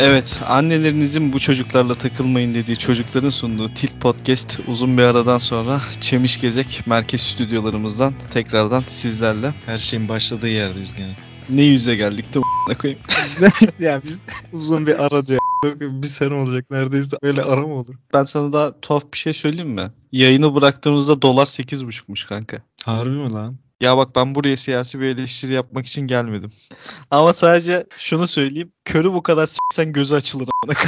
Evet, annelerinizin bu çocuklarla takılmayın dediği çocukların sunduğu Tilt Podcast uzun bir aradan sonra Çemiş Gezek merkez stüdyolarımızdan tekrardan sizlerle. Her şeyin başladığı yerdeyiz gene. Ne yüze geldik de koyayım. ya biz uzun bir ara diyor. Bir sene olacak neredeyse. Böyle ara mı olur? Ben sana daha tuhaf bir şey söyleyeyim mi? Yayını bıraktığımızda dolar 8.5'muş kanka. Harbi mi lan? Ya bak ben buraya siyasi bir eleştiri yapmak için gelmedim. Ama sadece şunu söyleyeyim. Körü bu kadar sen gözü açılır.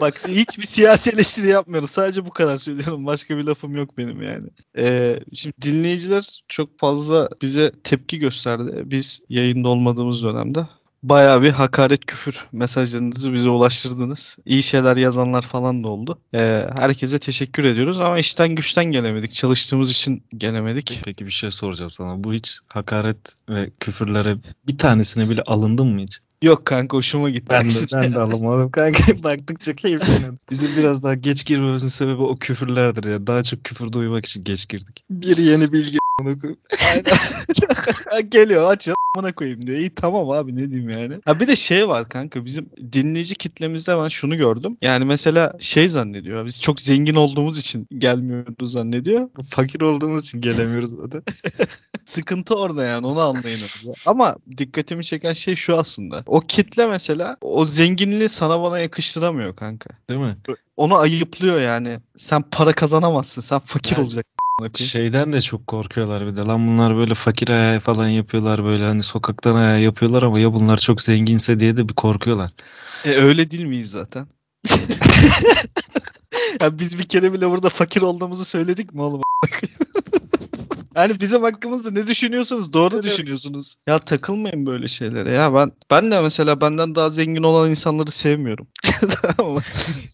Bak hiçbir siyasi eleştiri yapmıyorum. Sadece bu kadar söylüyorum. Başka bir lafım yok benim yani. Ee, şimdi dinleyiciler çok fazla bize tepki gösterdi. Biz yayında olmadığımız dönemde. Bayağı bir hakaret küfür mesajlarınızı bize ulaştırdınız. İyi şeyler yazanlar falan da oldu. Ee, herkese teşekkür ediyoruz ama işten güçten gelemedik. Çalıştığımız için gelemedik. Peki bir şey soracağım sana. Bu hiç hakaret ve küfürlere bir tanesine bile alındın mı hiç? Yok kanka hoşuma gitti. Ben de, ben de alamadım kanka. Baktıkça keyifleniyorum. Bizim biraz daha geç girmemizin sebebi o küfürlerdir ya. Daha çok küfür duymak için geç girdik. Bir yeni bilgi koyayım. Geliyor açıyor amına koyayım diyor. İyi tamam abi ne diyeyim yani. Ha bir de şey var kanka bizim dinleyici kitlemizde ben şunu gördüm. Yani mesela şey zannediyor. Biz çok zengin olduğumuz için gelmiyoruz zannediyor. Fakir olduğumuz için gelemiyoruz zaten. Sıkıntı orada yani onu anlayın. Ama dikkatimi çeken şey şu aslında. O kitle mesela o zenginliği sana bana yakıştıramıyor kanka. Değil mi? Onu ayıplıyor yani. Sen para kazanamazsın. Sen fakir Yani olacaksın. Şeyden de çok korkuyorlar bir de. Lan bunlar böyle fakir ayağı falan yapıyorlar böyle hani sokaktan ayağı yapıyorlar ama ya bunlar çok zenginse diye de bir korkuyorlar. E öyle değil miyiz zaten? ya biz bir kere bile burada fakir olduğumuzu söyledik mi oğlum? Yani bizim hakkımızda ne düşünüyorsanız doğru Evet. düşünüyorsunuz. Ya takılmayın böyle şeylere ya. Ben ben de mesela benden daha zengin olan insanları sevmiyorum.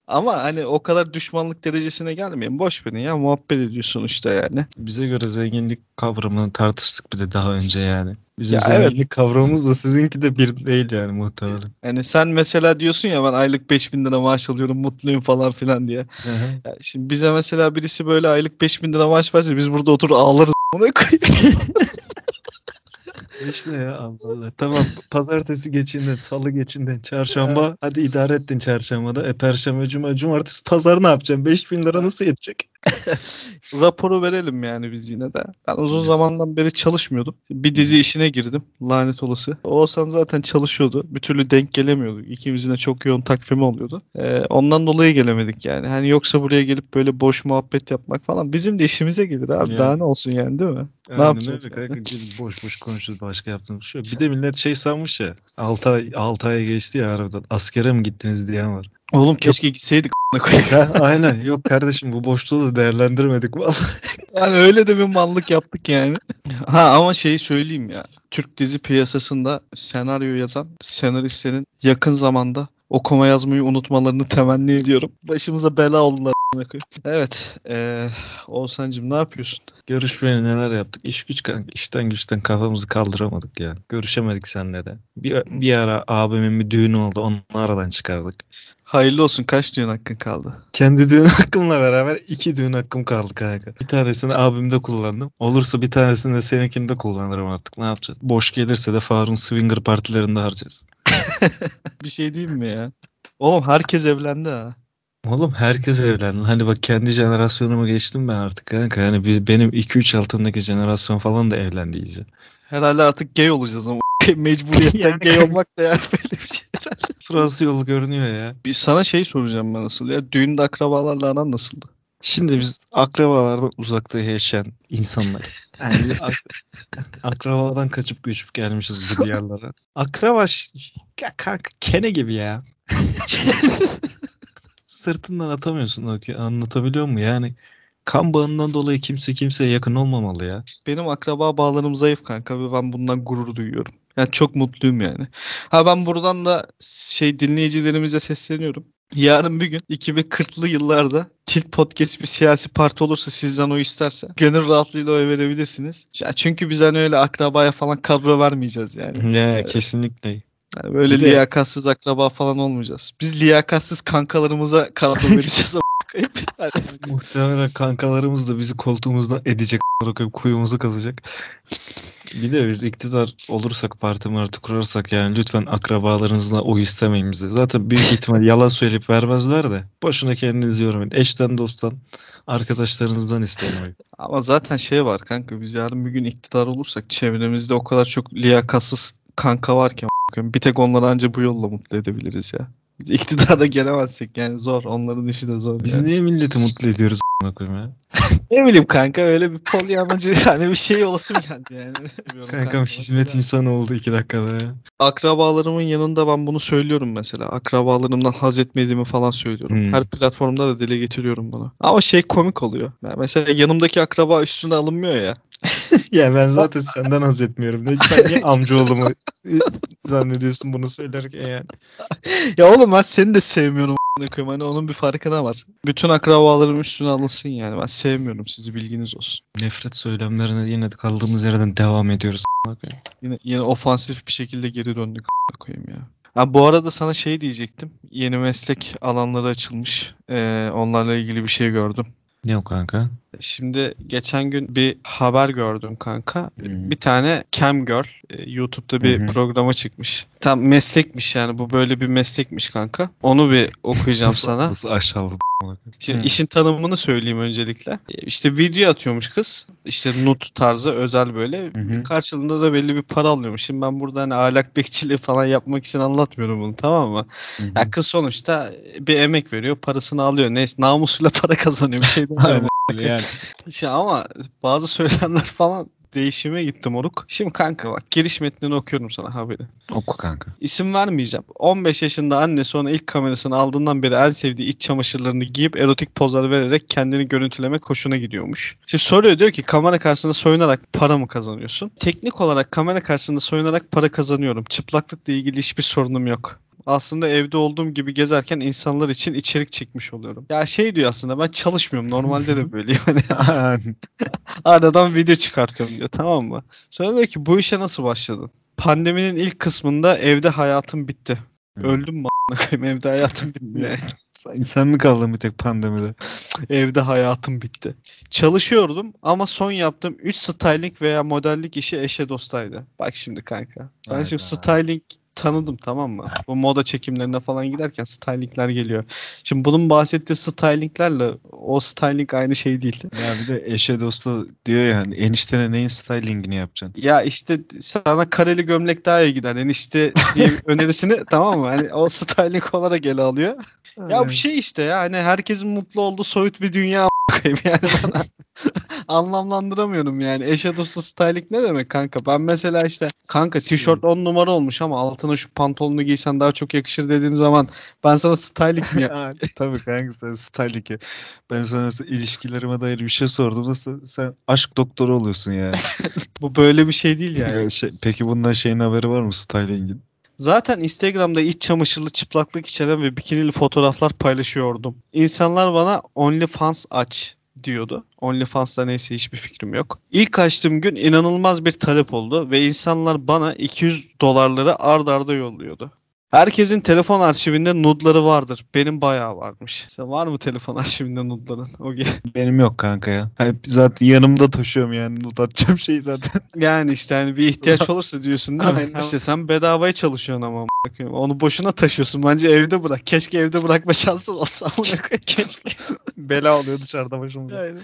Ama hani o kadar düşmanlık derecesine gelmeyin. Boş verin ya muhabbet ediyor sonuçta yani. Bize göre zenginlik kavramını tartıştık bir de daha önce yani. Bizim Ya evet. zenginlik kavramımız da sizinki de bir değil yani muhtemelen. Yani sen mesela diyorsun ya ben aylık 5000 lira maaş alıyorum mutluyum falan filan diye. Ya şimdi bize mesela birisi böyle aylık 5000 lira maaş verse biz burada oturur ağlarız. Ona koyayım. İşte ya Allah Allah. Tamam pazartesi geçinden, salı geçinden, çarşamba. Hadi idare ettin çarşambada. E perşembe, cuma, cumartesi, pazar ne yapacaksın? 5000 lira nasıl yetecek? Raporu verelim yani biz yine de. Ben uzun zamandan beri çalışmıyordum. Bir dizi işine girdim. Lanet olası. Oğuzhan zaten çalışıyordu. Bir türlü denk gelemiyorduk. İkimizin de çok yoğun takvimi oluyordu. Ee, ondan dolayı gelemedik yani. Hani yoksa buraya gelip böyle boş muhabbet yapmak falan bizim de işimize gelir abi. Yani. Daha ne olsun yani değil mi? Aynen yapacağız öyle yani? kanka. Boş boş konuşuyoruz. Başka yaptığımız şey yok. Bir de millet şey sanmış ya. 6 ay, 6 ay geçti ya harbiden. Askere mi gittiniz diyen var. Oğlum keşke gitseydik. Ha, aynen. Yok kardeşim bu boşluğu da değerlendirmedik vallahi. Yani öyle de bir mallık yaptık yani. Ha ama şeyi söyleyeyim ya. Türk dizi piyasasında senaryo yazan senaristlerin yakın zamanda okuma yazmayı unutmalarını temenni ediyorum. Başımıza bela oldular. Evet. Eee Oğuzhan'cım ne yapıyorsun? Görüşmeye neler yaptık? İş güç kanka. İşten güçten kafamızı kaldıramadık ya. Görüşemedik seninle de. Bir, bir ara abimin bir düğünü oldu. Onu aradan çıkardık. Hayırlı olsun. Kaç düğün hakkın kaldı? Kendi düğün hakkımla beraber iki düğün hakkım kaldı kanka. Bir tanesini abimde kullandım. Olursa bir tanesini de seninkinde kullanırım artık. Ne yapacağız? Boş gelirse de Faruk'un swinger partilerinde harcarız. Bir şey diyeyim mi ya? Oğlum herkes evlendi ha. Oğlum herkes evlendi. Hani bak kendi jenerasyonumu geçtim ben artık kanka. Yani biz, benim 2-3 altındaki jenerasyon falan da evlendi iyice. Herhalde artık gay olacağız ama mecburiyetten Yani- gay olmak da ya böyle bir şey. Burası yol görünüyor ya. Bir sana şey soracağım ben nasıl ya. Düğünde akrabalarla aran nasıldı? Şimdi biz akrabalardan uzakta yaşayan insanlarız. Yani biz ak- akrabadan kaçıp göçüp gelmişiz bu diyarlara. Akraba ş- ya kanka kene gibi ya. Sırtından atamıyorsun anlatabiliyor muyum? Yani kan bağından dolayı kimse kimseye yakın olmamalı ya. Benim akraba bağlarım zayıf kanka ve ben bundan gurur duyuyorum. Yani çok mutluyum yani. Ha ben buradan da şey dinleyicilerimize sesleniyorum. Yarın bir gün 2040'lı yıllarda Tilt Podcast bir siyasi parti olursa sizden o isterse gönül rahatlığıyla oy verebilirsiniz. Ya çünkü biz hani öyle akrabaya falan kadro vermeyeceğiz yani. Ya kesinlikle. Yani böyle Bir de- liyakatsız akraba falan olmayacağız. Biz liyakatsız kankalarımıza kadro vereceğiz. Muhtemelen kankalarımız da bizi koltuğumuzdan edecek. koyup Kuyumuzu kazacak. Bir de biz iktidar olursak parti martı kurarsak yani lütfen akrabalarınızla oy istemeyin bize. Zaten büyük ihtimal yalan söyleyip vermezler de boşuna kendinizi yormayın. Eşten dosttan arkadaşlarınızdan isteyin oy. Ama zaten şey var kanka biz yarın bir gün iktidar olursak çevremizde o kadar çok liyakatsız kanka varken bir tek onları anca bu yolla mutlu edebiliriz ya. İktidara gelemezsek yani zor. Onların işi de zor. Biz yani. niye milleti mutlu ediyoruz ya? Ne bileyim kanka öyle bir polyanacı yani bir şey olasım geldi yani. Bilmiyorum Kankam kanka. hizmet insanı oldu iki dakikada ya. Akrabalarımın yanında ben bunu söylüyorum mesela. Akrabalarımdan haz etmediğimi falan söylüyorum. Hmm. Her platformda da dile getiriyorum bunu. Ama şey komik oluyor. Yani mesela yanımdaki akraba üstüne alınmıyor ya. ya ben zaten senden haz etmiyorum. Ne, sen niye amcaoğlumu zannediyorsun bunu söylerken yani? Ya oğlum ben seni de sevmiyorum a**ına koyayım. Hani onun bir farkına var. Bütün akrabalarım üstüne alınsın yani. Ben sevmiyorum sizi bilginiz olsun. Nefret söylemlerine yine de kaldığımız yerden devam ediyoruz. a**ına koyayım. Yine, yine ofansif bir şekilde geri döndük a**ına koyayım ya. Ha, bu arada sana şey diyecektim. Yeni meslek alanları açılmış. Ee, onlarla ilgili bir şey gördüm. Ne o kanka? Şimdi geçen gün bir haber gördüm kanka. Hı. Bir tane cam girl e, YouTube'da bir hı. programa çıkmış. Tam meslekmiş yani bu böyle bir meslekmiş kanka. Onu bir okuyacağım Nasıl- sana. Nasıl aşağıladı? Şimdi Hı. işin tanımını söyleyeyim öncelikle. E, İşte video atıyormuş kız. İşte nut tarzı özel böyle. Hı. Karşılığında da belli bir para alıyormuş. Şimdi ben burada hani ahlak bekçiliği falan yapmak için anlatmıyorum bunu tamam mı? Hı. Ya kız sonuçta bir emek veriyor, parasını alıyor. Neyse namusuyla para kazanıyor bir şey öyle yani. Şey ama bazı söylemler falan değişime gitti moruk. Şimdi kanka bak giriş metnini okuyorum sana haberi. Oku kanka. İsim vermeyeceğim. 15 yaşında annesi ona ilk kamerasını aldığından beri en sevdiği iç çamaşırlarını giyip erotik pozlar vererek kendini görüntülemek hoşuna gidiyormuş. Şimdi soruyor diyor ki kamera karşısında soyunarak para mı kazanıyorsun? Teknik olarak kamera karşısında soyunarak para kazanıyorum. Çıplaklıkla ilgili hiçbir sorunum yok. Aslında evde olduğum gibi gezerken insanlar için içerik çekmiş oluyorum. Ya şey diyor aslında ben çalışmıyorum. Normalde de böyleyim. Hani aradan video çıkartıyorum diyor tamam mı? Sonra diyor ki bu işe nasıl başladın? Pandeminin ilk kısmında evde hayatım bitti. Öldüm mü koyayım evde hayatım bitti. sen mi kaldın bir tek pandemide? evde hayatım bitti. Çalışıyordum ama son yaptığım 3 styling veya modellik işi eşe dostaydı. Bak şimdi kanka. Ben Hayda. şimdi styling tanıdım tamam mı? Bu moda çekimlerine falan giderken stylingler geliyor. Şimdi bunun bahsettiği stylinglerle o styling aynı şey değil. Ya bir de eşe dosta diyor yani eniştene neyin stylingini yapacaksın? Ya işte sana kareli gömlek daha iyi gider. Enişte diye önerisini tamam mı? Hani o styling olarak ele alıyor. Ya bu şey işte ya hani herkesin mutlu olduğu soyut bir dünya koyayım yani bana. Anlamlandıramıyorum yani. Eşe dostu styling ne demek kanka? Ben mesela işte kanka tişört 10 numara olmuş ama altına şu pantolonu giysen daha çok yakışır dediğin zaman ben sana styling mi ya? Tabii kanka sen styling ya. Ben sana mesela ilişkilerime dair bir şey sordum. Nasıl sen aşk doktoru oluyorsun ya. Bu böyle bir şey değil yani. Ya şey, peki bundan şeyin haberi var mı stylingin? Zaten Instagram'da iç çamaşırlı çıplaklık içeren ve bikinili fotoğraflar paylaşıyordum. İnsanlar bana OnlyFans aç diyordu. OnlyFans'ta neyse hiçbir fikrim yok. İlk açtığım gün inanılmaz bir talep oldu ve insanlar bana 200 dolarları ard arda yolluyordu. Herkesin telefon arşivinde nudları vardır. Benim bayağı varmış. Sen var mı telefon arşivinde nudların? O ge- Benim yok kanka ya. Hani zaten yanımda taşıyorum yani not atacağım şeyi zaten. Yani işte hani bir ihtiyaç olursa diyorsun değil mi? Aynen. İşte sen bedavaya çalışıyorsun ama koyayım. Onu boşuna taşıyorsun. Bence evde bırak. Keşke evde bırakma şansın olsa koyayım. Keşke. Bela oluyor dışarıda başımıza. Aynen.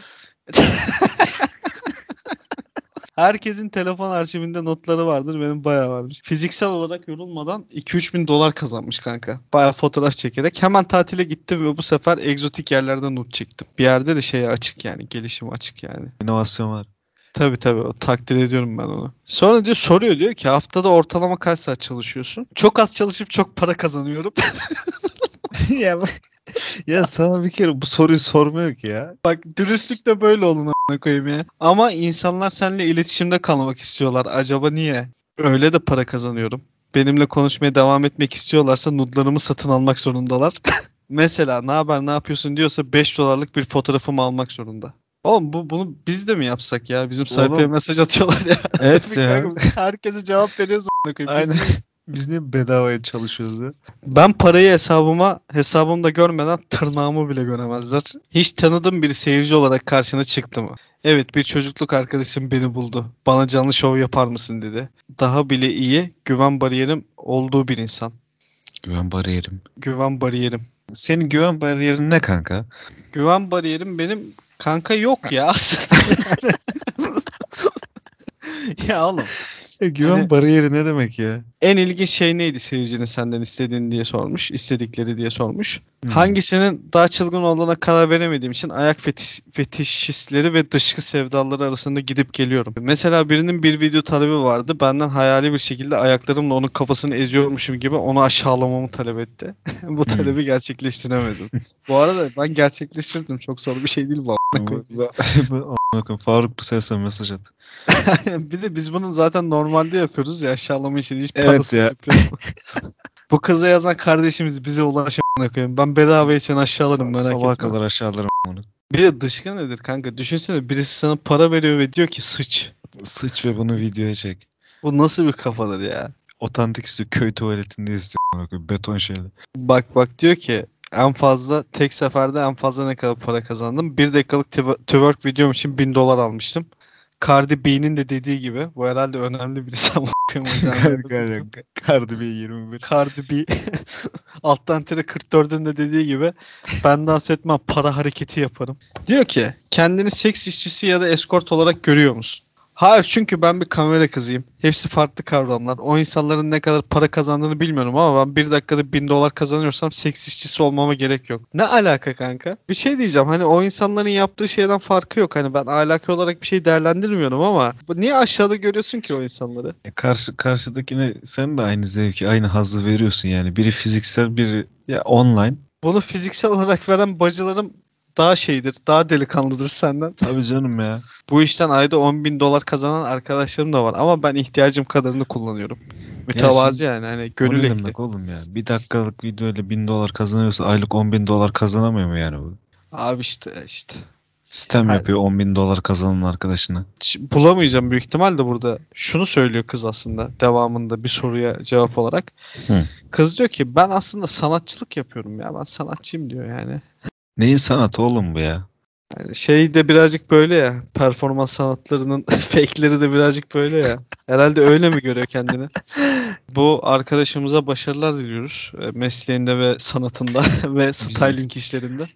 Herkesin telefon arşivinde notları vardır. Benim bayağı varmış. Fiziksel olarak yorulmadan 2-3 bin dolar kazanmış kanka. Bayağı fotoğraf çekerek. Hemen tatile gittim ve bu sefer egzotik yerlerden not çektim. Bir yerde de şeye açık yani. Gelişim açık yani. İnovasyon var. Tabii tabii o takdir ediyorum ben onu. Sonra diyor soruyor diyor ki haftada ortalama kaç saat çalışıyorsun? Çok az çalışıp çok para kazanıyorum. ya bak- ya sana bir kere bu soruyu sormuyor ki ya. Bak dürüstlük de böyle olun a**ına koyayım ya. Ama insanlar seninle iletişimde kalmak istiyorlar. Acaba niye? Öyle de para kazanıyorum. Benimle konuşmaya devam etmek istiyorlarsa nudlarımı satın almak zorundalar. Mesela ne haber ne yapıyorsun diyorsa 5 dolarlık bir fotoğrafımı almak zorunda. Oğlum bu bunu biz de mi yapsak ya? Bizim sayfaya Oğlum. mesaj atıyorlar ya. Evet ya. Herkese cevap veriyoruz a**ına koyayım. Biz Aynen. niye- Biz niye bedavaya çalışıyoruz ya? Ben parayı hesabıma hesabımda görmeden tırnağımı bile göremezler. Hiç tanıdığım bir seyirci olarak karşına çıktı mı? Evet bir çocukluk arkadaşım beni buldu. Bana canlı şov yapar mısın dedi. Daha bile iyi güven bariyerim olduğu bir insan. Güven bariyerim. Güven bariyerim. Senin güven bariyerin ne kanka? Güven bariyerim benim kanka yok ya. ya oğlum E, güven Hani- bariyeri ne demek ya? En ilginç şey neydi seyircinin senden istediğini diye sormuş. istedikleri diye sormuş. Hmm. Hangisinin daha çılgın olduğuna karar veremediğim için ayak fetiş, fetişistleri ve dışkı sevdaları arasında gidip geliyorum. Mesela birinin bir video talebi vardı. Benden hayali bir şekilde ayaklarımla onun kafasını eziyormuşum gibi onu aşağılamamı talep etti. bu talebi gerçekleştiremedim. bu arada ben gerçekleştirdim. Çok zor bir şey değil bu. koyayım, Faruk bu sesle mesaj at. bir de biz bunu zaten normalde yapıyoruz ya aşağılama işini hiç Evet ya. Bu kıza yazan kardeşimiz bize ulaşamına koyayım. Ben bedavaya seni aşağılarım merak etme. kadar aşağılarım onu. Bir de dışkı nedir kanka? Düşünsene birisi sana para veriyor ve diyor ki sıç. Sıç ve bunu videoya çek. Bu nasıl bir kafadır ya? Otantik istiyor. Köy tuvaletinde istiyor. Beton şeyle. Bak bak diyor ki en fazla tek seferde en fazla ne kadar para kazandım? Bir dakikalık tw- twerk videom için 1000 dolar almıştım. Cardi B'nin de dediği gibi bu herhalde önemli birisi ama bakıyorum hocam. Cardi B 21. Cardi B alttan tire 44'ün de dediği gibi ben dans etmem para hareketi yaparım. Diyor ki kendini seks işçisi ya da eskort olarak görüyor musun? Hayır çünkü ben bir kamera kızıyım. Hepsi farklı kavramlar. O insanların ne kadar para kazandığını bilmiyorum ama ben bir dakikada bin dolar kazanıyorsam seks işçisi olmama gerek yok. Ne alaka kanka? Bir şey diyeceğim hani o insanların yaptığı şeyden farkı yok. Hani ben ahlaki olarak bir şey değerlendirmiyorum ama niye aşağıda görüyorsun ki o insanları? E, Karşı, karşıdakine sen de aynı zevki, aynı hazzı veriyorsun yani. Biri fiziksel, biri ya online. Bunu fiziksel olarak veren bacılarım daha şeydir, daha delikanlıdır senden. Tabii canım ya. Bu işten ayda 10 bin dolar kazanan arkadaşlarım da var ama ben ihtiyacım kadarını kullanıyorum. Mütevazi yani hani gönül ne demek oğlum ya? Bir dakikalık videoyla bin dolar kazanıyorsa aylık 10 bin dolar kazanamıyor mu yani bu? Abi işte işte. Sistem Hayır. yapıyor 10 bin dolar kazanan arkadaşına. Hiç Bulamayacağım büyük ihtimal de burada. Şunu söylüyor kız aslında devamında bir soruya cevap olarak. Hı. Kız diyor ki ben aslında sanatçılık yapıyorum ya ben sanatçıyım diyor yani. Neyin sanatı oğlum bu ya? Yani şey de birazcık böyle ya. Performans sanatlarının fake'leri de birazcık böyle ya. Herhalde öyle mi görüyor kendini? Bu arkadaşımıza başarılar diliyoruz. E, Mesleğinde ve sanatında ve styling işlerinde.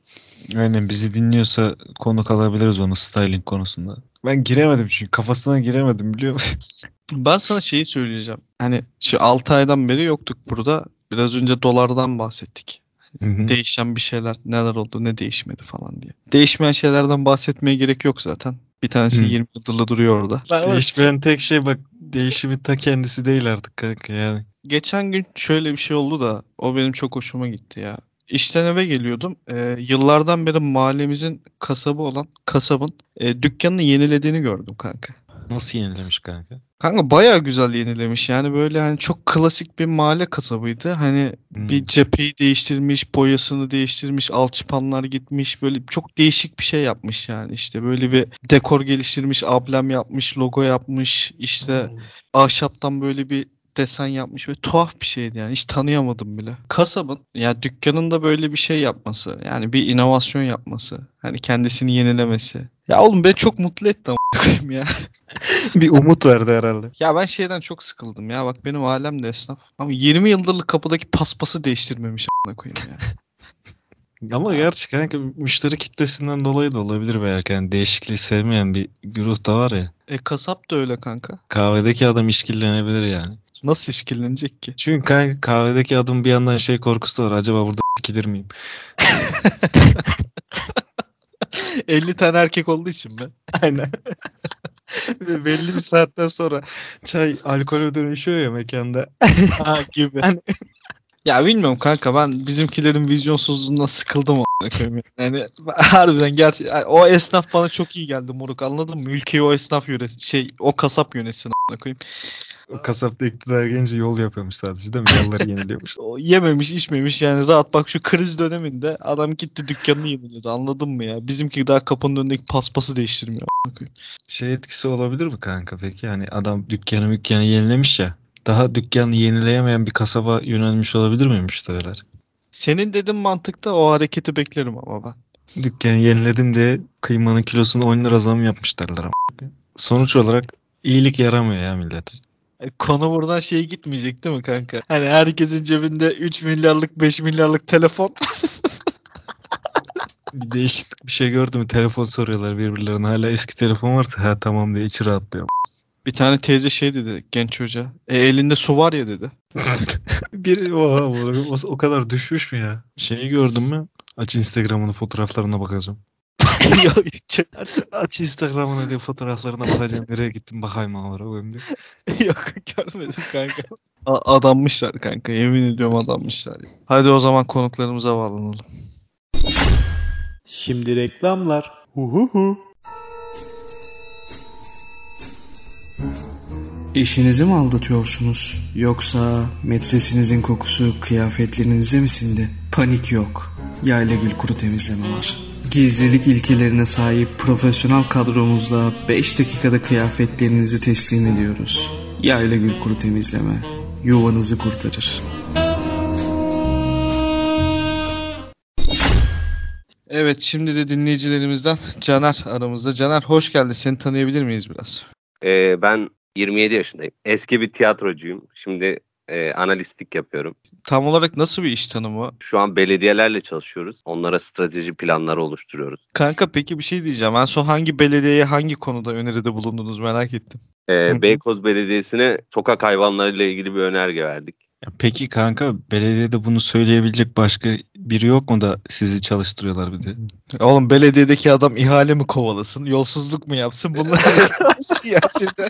Aynen bizi dinliyorsa konuk alabiliriz onu styling konusunda. Ben giremedim çünkü kafasına giremedim biliyor musun? Ben sana şeyi söyleyeceğim. Hani şu 6 aydan beri yoktuk burada. Biraz önce dolardan bahsettik. Hı hı. Değişen bir şeyler neler oldu ne değişmedi falan diye. Değişmeyen şeylerden bahsetmeye gerek yok zaten. Bir tanesi Hı. 20 yıldır duruyor orada. Değişmeyen tek şey bak değişimin ta kendisi değil artık kanka yani. Geçen gün şöyle bir şey oldu da o benim çok hoşuma gitti ya. İşten eve geliyordum. Ee, yıllardan beri mahallemizin kasabı olan kasabın e, dükkanını yenilediğini gördüm kanka. Nasıl yenilemiş kanka? Kanka bayağı güzel yenilemiş. Yani böyle hani çok klasik bir mahalle kasabıydı. Hani Hmm. bir cepheyi değiştirmiş, boyasını değiştirmiş, alçıpanlar gitmiş. Böyle çok değişik bir şey yapmış yani. İşte böyle bir dekor geliştirmiş, ablem yapmış, logo yapmış. İşte ahşaptan böyle bir desen yapmış ve tuhaf bir şeydi yani hiç tanıyamadım bile. Kasabın ya dükkanında böyle bir şey yapması yani bir inovasyon yapması hani kendisini yenilemesi. Ya oğlum beni çok mutlu etti koyayım ya. bir umut verdi herhalde. Ya ben şeyden çok sıkıldım ya bak benim ailem de esnaf ama 20 yıldırlık kapıdaki paspası değiştirmemiş amına koyayım ya. Ama gerçi kanka müşteri kitlesinden dolayı da olabilir belki. Yani değişikliği sevmeyen bir güruh da var ya. E kasap da öyle kanka. Kahvedeki adam işkillenebilir yani. Nasıl işkillenecek ki? Çünkü kanka kahvedeki adam bir yandan şey korkusu da var. Acaba burada sikilir miyim? 50 tane erkek olduğu için mi? Aynen. Ve belli bir saatten sonra çay alkole dönüşüyor ya mekanda. Ha gibi. Hani- Ya bilmiyorum kanka ben bizimkilerin vizyonsuzluğundan sıkıldım amına koyayım. Yani harbiden gerçi o esnaf bana çok iyi geldi moruk anladın mı? Ülkeyi o esnaf yönet şey o kasap yönetsin amına koyayım. O kasapta iktidar gelince yol yapıyormuş sadece değil mi? Yolları yeniliyormuş. O yememiş içmemiş yani rahat bak şu kriz döneminde adam gitti dükkanını yeniledi anladın mı ya? Bizimki daha kapının önündeki paspası değiştirmiyor. Şey etkisi olabilir mi kanka peki? Yani adam dükkanı mükkanı yenilemiş ya. daha dükkanı yenileyemeyen bir kasaba yönelmiş olabilir mi müşteriler? Senin dediğin mantıkta o hareketi beklerim ama ben. Dükkanı yeniledim diye kıymanın kilosunu 10 lira zam yapmışlarlar ama. Sonuç olarak iyilik yaramıyor ya millete. E, Konu buradan şeye gitmeyecek değil mi kanka? Hani herkesin cebinde 3 milyarlık 5 milyarlık telefon. Bir değişiklik bir şey gördüm mü telefon soruyorlar birbirlerine. Hala eski telefon varsa ha tamam diye içi rahatlıyor. Bir tane teyze şey dedi genç çocuğa. E elinde su var ya dedi. Bir oha, o, o kadar düşmüş mü ya? Şeyi gördün mü? Aç Instagram'ını fotoğraflarına bakacağım. Ya, çok- Aç, Instagram'ını diye fotoğraflarına bakacağım. Nereye gittim bakayım amına koyayım diye. Yok görmedim kanka. A- adanmışlar kanka yemin ediyorum adanmışlar. Hadi o zaman konuklarımıza bağlanalım. Şimdi reklamlar. Huhuhu. Eşinizi mi aldatıyorsunuz? Yoksa metresinizin kokusu kıyafetlerinize mi sindi? Panik yok. Yayla Gül Kuru Temizleme var. Gizlilik ilkelerine sahip profesyonel kadromuzla 5 dakikada kıyafetlerinizi teslim ediyoruz. Yayla Gül Kuru Temizleme. Yuvanızı kurtarır. Evet şimdi de dinleyicilerimizden Caner aramızda. Caner hoş geldin. Seni tanıyabilir miyiz biraz? Ee, ben 27 yaşındayım. Eski bir tiyatrocuyum. Şimdi e, analistlik yapıyorum. Tam olarak nasıl bir iş tanımı? Şu an belediyelerle çalışıyoruz. Onlara strateji planları oluşturuyoruz. Kanka peki bir şey diyeceğim. En son hangi belediyeye hangi konuda öneride bulundunuz merak ettim. Hı. Beykoz Belediyesi'ne sokak hayvanlarıyla ilgili bir önerge verdik. Ya peki kanka belediyede bunu söyleyebilecek başka biri yok mu da sizi çalıştırıyorlar bir de? Oğlum belediyedeki adam ihale mi kovalasın, yolsuzluk mu yapsın? Bunlar ya şimdi?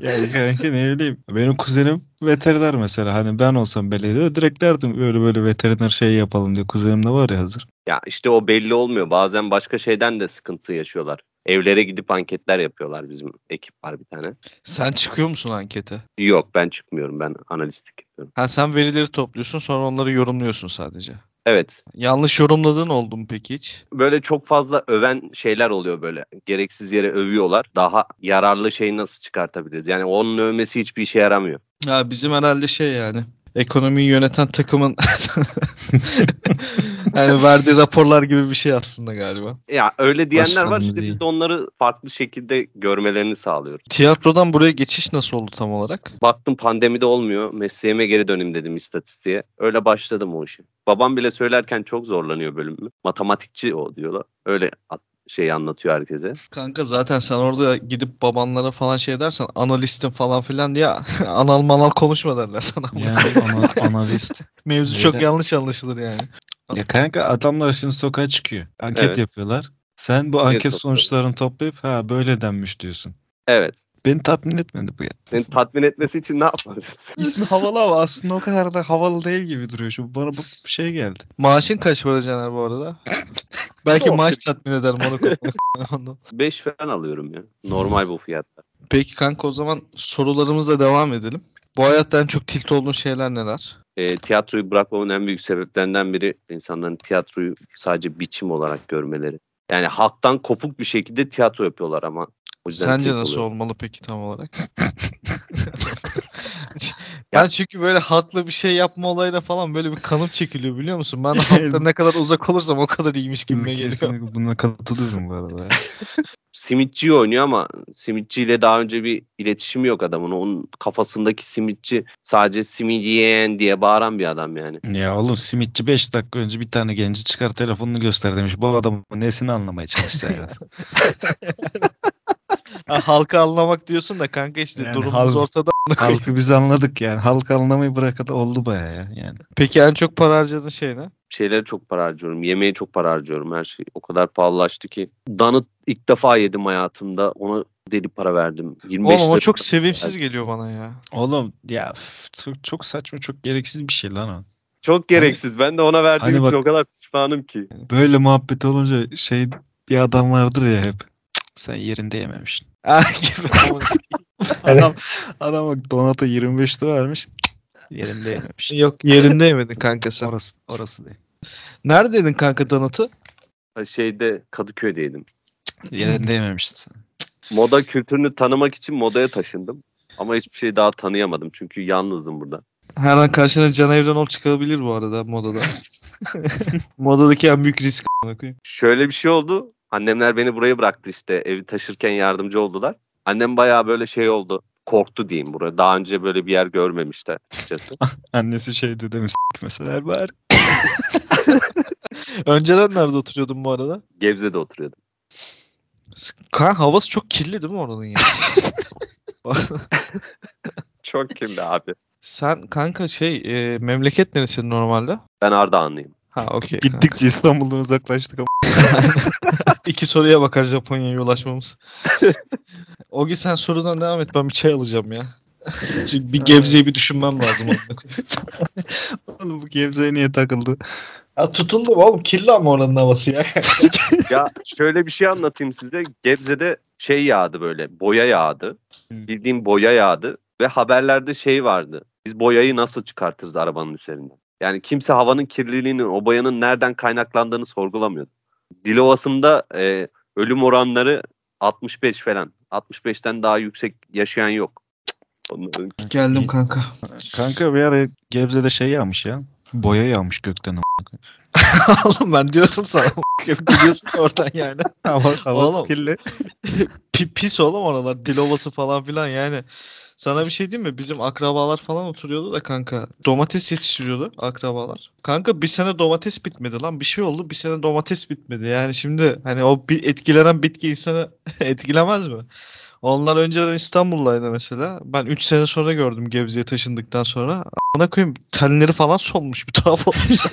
Yani kanka ne bileyim. Benim kuzenim veteriner mesela. Hani ben olsam belediyede direkt derdim böyle böyle veteriner şey yapalım diye. Kuzenim de var ya hazır. Ya işte o belli olmuyor. Bazen başka şeyden de sıkıntı yaşıyorlar. Evlere gidip anketler yapıyorlar bizim ekip var bir tane. Sen çıkıyor musun ankete? Yok ben çıkmıyorum. Ben analistlik yapıyorum. Ha sen verileri topluyorsun sonra onları yorumluyorsun sadece. Evet. Yanlış yorumladığın oldu mu peki hiç? Böyle çok fazla öven şeyler oluyor böyle. Gereksiz yere övüyorlar. Daha yararlı şeyi nasıl çıkartabiliriz? Yani onun övmesi hiçbir işe yaramıyor. Ya bizim herhalde şey yani ekonomiyi yöneten takımın yani verdiği raporlar gibi bir şey aslında galiba. Ya öyle diyenler var Başkanımız işte biz de onları farklı şekilde görmelerini sağlıyoruz. Tiyatrodan buraya geçiş nasıl oldu tam olarak? Baktım pandemide olmuyor. Mesleğime geri döneyim dedim istatistiğe. Öyle başladım o işe. Babam bile söylerken çok zorlanıyor bölümü. Matematikçi o diyorlar. Öyle at- şey anlatıyor herkese. Kanka zaten sen orada gidip babanlara falan şey dersen analistin falan filan diye anal manal konuşma derler sana. Yani ana- analist. Mevzu Öyle. çok yanlış anlaşılır yani. Ya kanka adamlar şimdi sokağa çıkıyor. Anket Evet. yapıyorlar. Sen bu anket topluyorlar. sonuçlarını toplayıp ha böyle denmiş diyorsun. Evet. Beni tatmin etmedi bu ya. Seni tatmin etmesi için ne yaparız? İsmi havalı ama aslında o kadar da havalı değil gibi duruyor. Şu bana bu şey geldi. Maaşın kaç para Caner bu arada? Belki maaş tatmin eder Monaco. Ondan. 5 falan alıyorum ya. Normal bu fiyatta. Peki kanka o zaman sorularımıza devam edelim. Bu hayatta en çok tilt olduğun şeyler neler? E, tiyatroyu bırakmamın en büyük sebeplerinden biri insanların tiyatroyu sadece biçim olarak görmeleri. Yani halktan kopuk bir şekilde tiyatro yapıyorlar ama. O yüzden Sence nasıl oluyorum. olmalı peki tam olarak? ben çünkü böyle halkla bir şey yapma olayına falan böyle bir kanım çekiliyor biliyor musun? Ben halktan ne kadar uzak olursam o kadar iyiymiş gibime geliyor. Kesinlikle buna katılıyorum bu arada. Simitçi oynuyor ama simitçiyle daha önce bir iletişimi yok adamın. Onun kafasındaki simitçi sadece simit yiyen diye bağıran bir adam yani. Ya oğlum simitçi 5 dakika önce bir tane genci çıkar telefonunu göster demiş. Bu adamın nesini anlamaya çalışacak ya. Ha, halkı anlamak diyorsun da kanka işte Yani durumumuz halk- ortada. Halkı biz anladık yani. Halk anlamayı bırakalı oldu baya ya yani. Peki en çok para harcadığın şey ne? Şeylere çok para harcıyorum. Yemeğe çok para harcıyorum. Her şey o kadar pahalılaştı ki. Danıt ilk defa yedim hayatımda. Ona deli para verdim. 25 Oğlum o lira- çok sevimsiz geliyor bana ya. Oğlum ya üf, çok, çok saçma çok gereksiz bir şey lan o. Çok gereksiz. Ben de ona verdiğim Hani için bak- o kadar pişmanım ki. Böyle muhabbet olunca şey bir adam vardır ya hep. "Cık, Sen yerinde yememişsin. Adam adam bak donata 25 lira vermiş. "Cık, Yerinde yememişsin. Yok yerinde yemedin kanka sen. Orası, orası değil. Neredeydin kanka donatı? Ha, Şeyde Kadıköy'deydim. Yerinde yememişsin sen. Moda kültürünü tanımak için modaya taşındım. Ama hiçbir şey daha tanıyamadım. Çünkü yalnızım burada. Her an karşına Can Evrenol çıkabilir bu arada modada. Modadaki en büyük risk. Şöyle bir şey oldu. Annemler beni buraya bıraktı işte. Evi taşırken yardımcı oldular. Annem bayağı böyle şey oldu. Korktu diyeyim buraya. Daha önce böyle bir yer görmemişti açıkçası. Annesi şey dedi mi mesela bari. Önceden nerede oturuyordun bu arada? Gebze'de oturuyordum. Kan havası çok kirli değil mi oranın ya? Çok kirli abi. Sen kanka şey e, memleket neresi normalde? Ben Ardahanlıyım. Ha okey. Gittikçe İstanbul'dan uzaklaştık ama. İki soruya bakar Japonya'ya ulaşmamız. Ogi sen sorudan devam et ben bir çay alacağım ya. Çünkü bir Gebze'yi bir düşünmem lazım. Oğlum bu Gebze'ye niye takıldı? ya tutuldum oğlum kirli ama oranın havası ya. Ya şöyle bir şey anlatayım size. Gebze'de şey yağdı böyle. Boya yağdı. Bildiğim boya yağdı. Ve haberlerde şey vardı. Biz boyayı nasıl çıkartırız arabanın üzerinden? Yani kimse havanın kirliliğinin, o boyanın nereden kaynaklandığını sorgulamıyordu. Dilovası'nda e, ölüm oranları 65 falan. 65'ten daha yüksek yaşayan yok. Onların Geldim kanka. Kanka bir ara Gebze'de şey yağmış ya. Boya yağmış gökten. oğlum ben diyordum sana. Gidiyorsun oradan yani. Hava, Oğlum. kirli. Pi- pis oğlum oralar. Dilovası falan filan yani. Sana bir şey diyeyim mi? Bizim akrabalar falan oturuyordu da kanka. Domates yetiştiriyordu akrabalar. Kanka bir sene domates bitmedi lan. Bir şey oldu bir sene domates bitmedi. Yani şimdi hani o bir etkilenen bitki insanı etkilemez mi? Onlar önceden İstanbul'daydı mesela. Ben 3 sene sonra gördüm Gebze'ye taşındıktan sonra. Ona koyayım tenleri falan solmuş bir tuhaf olmuş.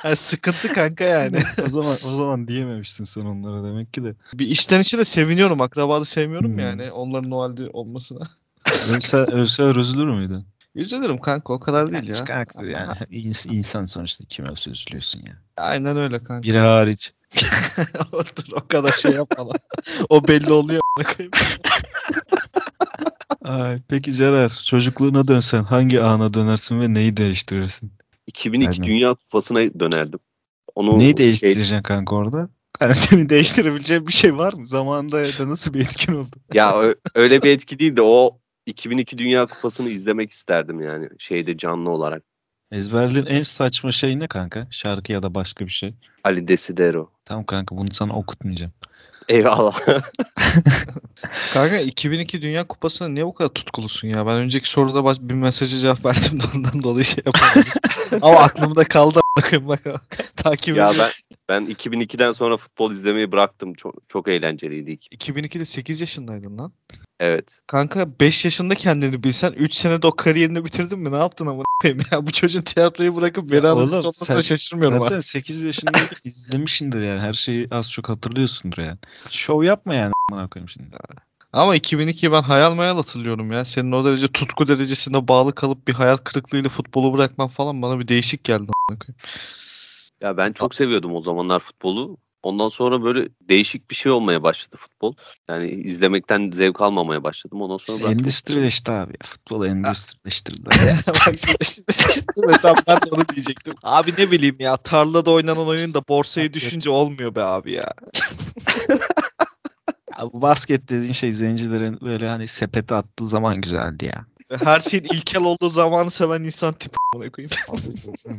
yani sıkıntı kanka yani. o zaman o zaman diyememişsin sen onlara demek ki de. Bir içten içe de seviniyorum. Akrabalı sevmiyorum Hmm. yani. Onların o halde olmasına. Ölse, ölse üzülür müydün? Üzülürüm kanka o kadar değil ya. Kanka yani ins- insan sonuçta kime ölse üzülüyorsun ya. Aynen öyle kanka. Biri hariç. Dur o kadar şey yapma o belli oluyor. Ay, peki Cerer çocukluğuna dönsen hangi ana dönersin ve neyi değiştirirsin? 2002 Aynen. Dünya Kupası'na dönerdim. Onu Neyi şey- değiştireceksin kanka orada? Yani senin değiştirebileceğin bir şey var mı? Zamanında ya da nasıl bir etkin oldu? ya öyle bir etki değil de o 2002 Dünya Kupası'nı izlemek isterdim yani şeyde canlı olarak. Ezberlediğin en saçma şey ne kanka? Şarkı ya da başka bir şey. Ali Desidero. Tamam kanka bunu sana okutmayacağım. Eyvallah. Kanka 2002 Dünya Kupası'na niye bu kadar tutkulusun ya? Ben önceki soruda baş- bir mesaja cevap verdim de ondan dolayı şey yapamadım. Ama aklımda kaldı. Bakın bak. Takip ya ben ben 2002'den sonra futbol izlemeyi bıraktım. Çok çok eğlenceliydi. 2002'de 8 yaşındaydın lan. Evet. Kanka 5 yaşında kendini bilsen 3 senede o kariyerini bitirdin mi? Ne yaptın ama ya? Bu çocuğun tiyatroyu bırakıp beni anasını sen- şaşırmıyorum ha. Zaten 8 yaşında izlemişsindir yani. Her şeyi az çok hatırlıyorsundur yani. Şov yapma yani amına koyayım şimdi. Ama 2002'yi ben hayal mayal hatırlıyorum ya. Senin o derece tutku derecesinde bağlı kalıp bir hayal kırıklığıyla futbolu bırakman falan bana bir değişik geldi. koyayım. Ya ben çok seviyordum o zamanlar futbolu. Ondan sonra böyle değişik bir şey olmaya başladı futbol. Yani izlemekten zevk almamaya başladım. Ondan sonra ben Endüstrileşti abi. Futbolu şimdi tam ben de onu diyecektim. Abi ne bileyim ya tarlada oynanan oyun da borsayı düşünce olmuyor be abi ya. Ya basket dediğin şey zencilerin böyle hani sepete attığı zaman güzeldi ya. Her şeyin ilkel olduğu zamanı seven insan tipi amına koyayım.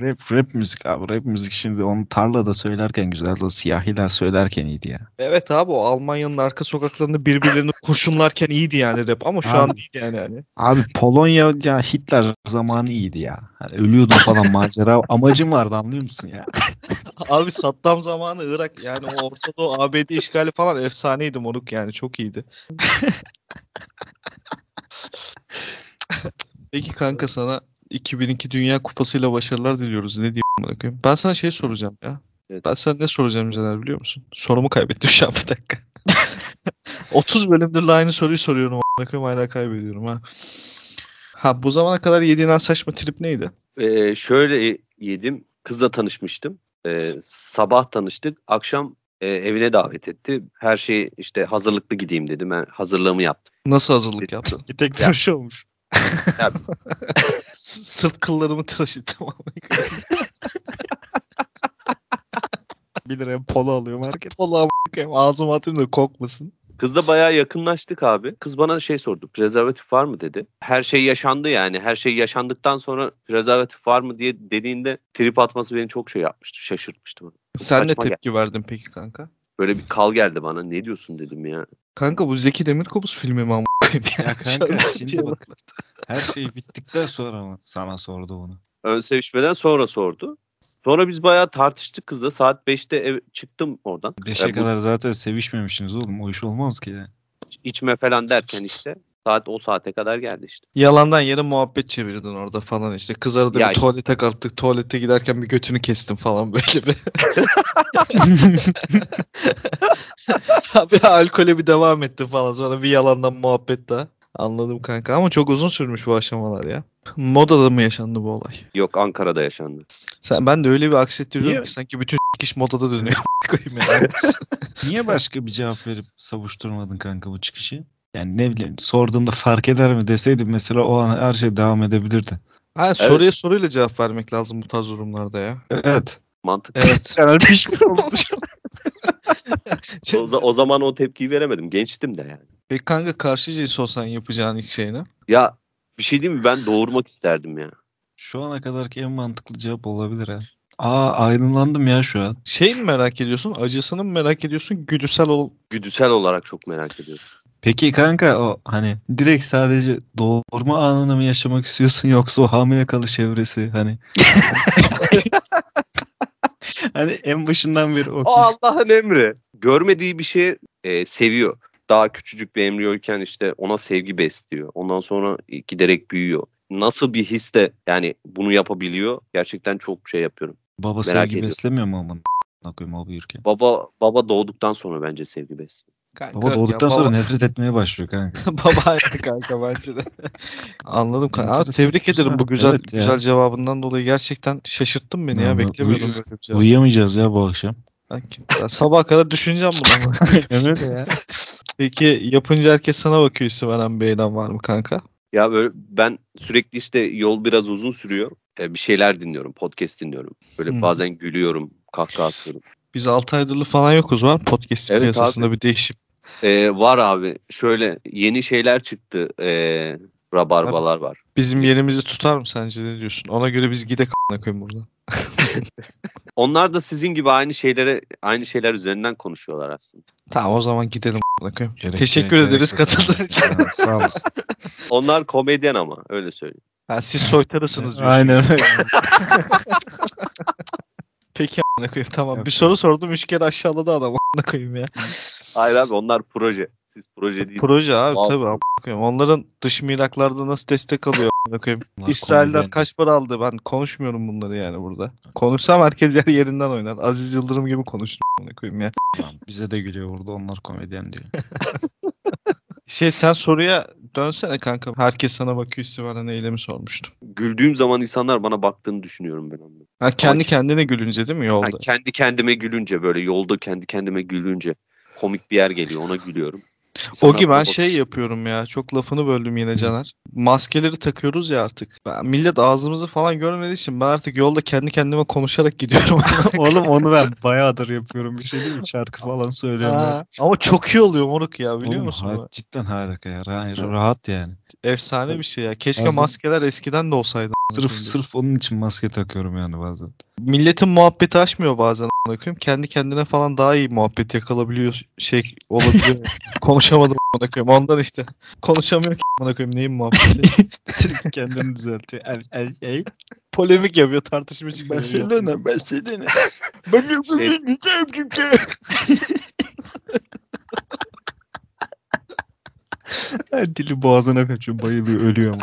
rap, rap müzik abi. Rap müzik şimdi onu tarlada söylerken güzeldi. O siyahiler söylerken iyiydi ya. Evet abi o Almanya'nın arka sokaklarında birbirlerini kurşunlarken iyiydi yani rap ama şu Abi. an değil yani. hani. Abi Polonya ya Hitler zamanı iyiydi ya. Hani ölüyordum falan macera amacım vardı anlıyor musun ya? Abi Saddam zamanı Irak yani o Orta Doğu ABD işgali falan efsaneydi moruk yani çok iyiydi. Peki kanka sana 2002 Dünya Kupası'yla başarılar diliyoruz. Ne diyeyim amına koyayım? Ben sana şey soracağım ya. Evet. Ben sana ne soracağım Caner biliyor musun? Sorumu kaybettim şu an bir dakika. 30 bölümdür de aynı soruyu soruyorum koyayım hala kaybediyorum ha. Ha bu zamana kadar yediğin en saçma trip neydi? Ee, şöyle yedim. Kızla tanışmıştım. Ee, sabah tanıştık. Akşam e, evine davet etti. Her şeyi işte hazırlıklı gideyim dedim. Ben hazırlığımı yaptım. Nasıl hazırlık yaptın? Bir tek tıraş olmuş. Sırt kıllarımı tıraş ettim amına koyayım. 1 liraya polo alıyor market. Vallahi amına koyayım ağzıma atayım da kokmasın. Kızla bayağı yakınlaştık abi. Kız bana şey sordu. Prezervatif var mı dedi. Her şey yaşandı yani. Her şey yaşandıktan sonra prezervatif var mı diye dediğinde trip atması beni çok şey yapmıştı. Şaşırtmıştı bana. Sen ne saçma tepki verdin peki kanka? Böyle bir kal geldi bana. Ne diyorsun dedim ya. Kanka bu Zeki Demirkubuz filmi mi amına koyayım ya? Ya kanka şimdi diyorlar. bak her şey bittikten sonra mı sana sordu bunu? Ön sevişmeden sonra sordu. Sonra biz bayağı tartıştık kızla. Saat 5'te ev, çıktım oradan. 5'e Ya bu kadar zaten sevişmemişsiniz oğlum. O iş olmaz ki ya. içme falan derken işte saat o saate kadar geldi işte. Yalandan yere muhabbet çevirdin orada falan işte. Kız arada Ya bir tuvalete kalktık. Tuvalete giderken bir götünü kestim falan böyle bir. Abi alkole bir devam etti falan. Sonra bir yalandan muhabbet daha. Anladım kanka ama çok uzun sürmüş bu aşamalar ya. Modada mı yaşandı bu olay? Yok Ankara'da yaşandı. Sen ben de öyle bir aksettiriyorum Niye? ki sanki bütün iş modada dönüyor. koyayım. Niye başka bir cevap verip savuşturmadın kanka bu çıkışı? Yani ne bileyim sorduğunda fark eder mi deseydim mesela o an her şey devam edebilirdi. ha, soruya soruyla cevap vermek lazım bu tarz durumlarda ya. Evet. Mantık. Evet. Caner pişman olmuş. O, za- o zaman o tepkiyi veremedim. Gençtim de yani. Peki kanka karşı cins olsan yapacağın ilk şey ne? Ya bir şey diyeyim mi? Ben doğurmak isterdim ya. Şu ana kadarki en mantıklı cevap olabilir ha. Aa aydınlandım ya şu an. Şey mi merak ediyorsun? Acısını mı merak ediyorsun? Güdüsel ol. Güdüsel olarak çok merak ediyorum. Peki kanka o hani direkt sadece doğurma anını mı yaşamak istiyorsun yoksa o hamile kalış evresi hani hani en başından beri o O Allah'ın emri. Görmediği bir şeyi e, seviyor. Daha küçücük bir embriyoyken işte ona sevgi besliyor. Ondan sonra giderek büyüyor. Nasıl bir his de yani bunu yapabiliyor. Gerçekten çok şey yapıyorum. baba merak sevgi ediyorum. beslemiyor mu aman koyayım o büyürken. Baba baba doğduktan sonra bence sevgi besliyor. Kanka, Baba doğduktan ya sonra baba- nefret etmeye başlıyor kanka. baba aynı kanka bence de. Anladım kanka. Abi, tebrik ederim bu Güzel, güzel evet ya. güzel cevabından dolayı gerçekten şaşırttın beni ya. Vallahi Beklemiyordum böyle bir cevap. Uyuyamayacağız ya bu akşam. Sabaha kadar düşüneceğim bunu. Öyle ya. Peki yapınca herkes sana bakıyor bir eylem var mı kanka? Ya böyle ben sürekli işte yol biraz uzun sürüyor. E, bir şeyler dinliyorum, podcast dinliyorum. Böyle Hı. bazen gülüyorum, kahkaha atıyorum. Biz 6 aydır falan yokuz var podcast Evet piyasasında abi. bir değişim. E, var abi. Şöyle yeni şeyler çıktı. E, rabarbalar var. Bizim yerimizi tutar mı sence ne diyorsun? Ona göre biz gidek a**ına koyayım buradan. Onlar da sizin gibi aynı şeylere aynı şeyler üzerinden konuşuyorlar aslında. Tamam o zaman gidelim koyayım. Gerek- Teşekkür gerek- ederiz katıldığın için. Ha, Sağ olasın. Onlar komedyen ama öyle söyleyeyim. Ha, siz soytarısınız diyorsun. Aynen öyle. Peki a**ına koyayım tamam. Yok, bir yok. soru sordum üç kere aşağıladı adam a**ına koyayım ya. Hayır abi onlar proje. Siz proje değil. Proje abi tabii a**ına koyayım. Onların dış mihraklarda nasıl destek alıyor a**ına koyayım. Komedyen. kaç para aldı? Ben konuşmuyorum bunları yani burada. Konuşsam herkes yer yerinden oynar. Aziz Yıldırım gibi konuşurum a**ına koyayım ya. Tamam, Bize de gülüyor burada onlar komedyen diyor. Şey sen soruya dönsene kanka. Herkes sana bakıyor istivaren eylemi sormuştum. Güldüğüm zaman insanlar bana baktığını düşünüyorum ben onları. Ha, kendi Ama- kendine gülünce değil mi Ha, yolda? kendi kendime gülünce böyle yolda kendi kendime gülünce komik bir yer geliyor ona gülüyorum. O bana ben şey yapıyorum ya. Çok lafını böldüm yine Caner. Maskeleri takıyoruz ya artık. Ben, millet ağzımızı falan görmediği için ben artık yolda kendi kendime konuşarak gidiyorum. Oğlum onu ben bayağıdır yapıyorum. Bir şey değil mi? Şarkı falan söylüyorum. Ha, Ama çok iyi oluyor moruk ya biliyor Oğlum, musun? ha- cidden harika ya. Ra- rahat yani. Efsane bir şey ya. Keşke Bazen- maskeler eskiden de olsaydı. Sırf sırf onun için maske takıyorum yani bazen. Milletin muhabbeti açmıyor bazen a**ına koyayım. Kendi kendine falan daha iyi muhabbet yakalabiliyor şey olabiliyor. Konuşamadım a**ına koyayım. Ondan işte. Konuşamıyor ki a**ına koyayım. Neyin muhabbeti? Sürekli kendini düzeltiyor. El, el, el. Polemik yapıyor. Tartışma çıkıyor. Barcelona, Barcelona. Şey- Her dili boğazına kaçıyor. Bayılıyor. Ölüyor.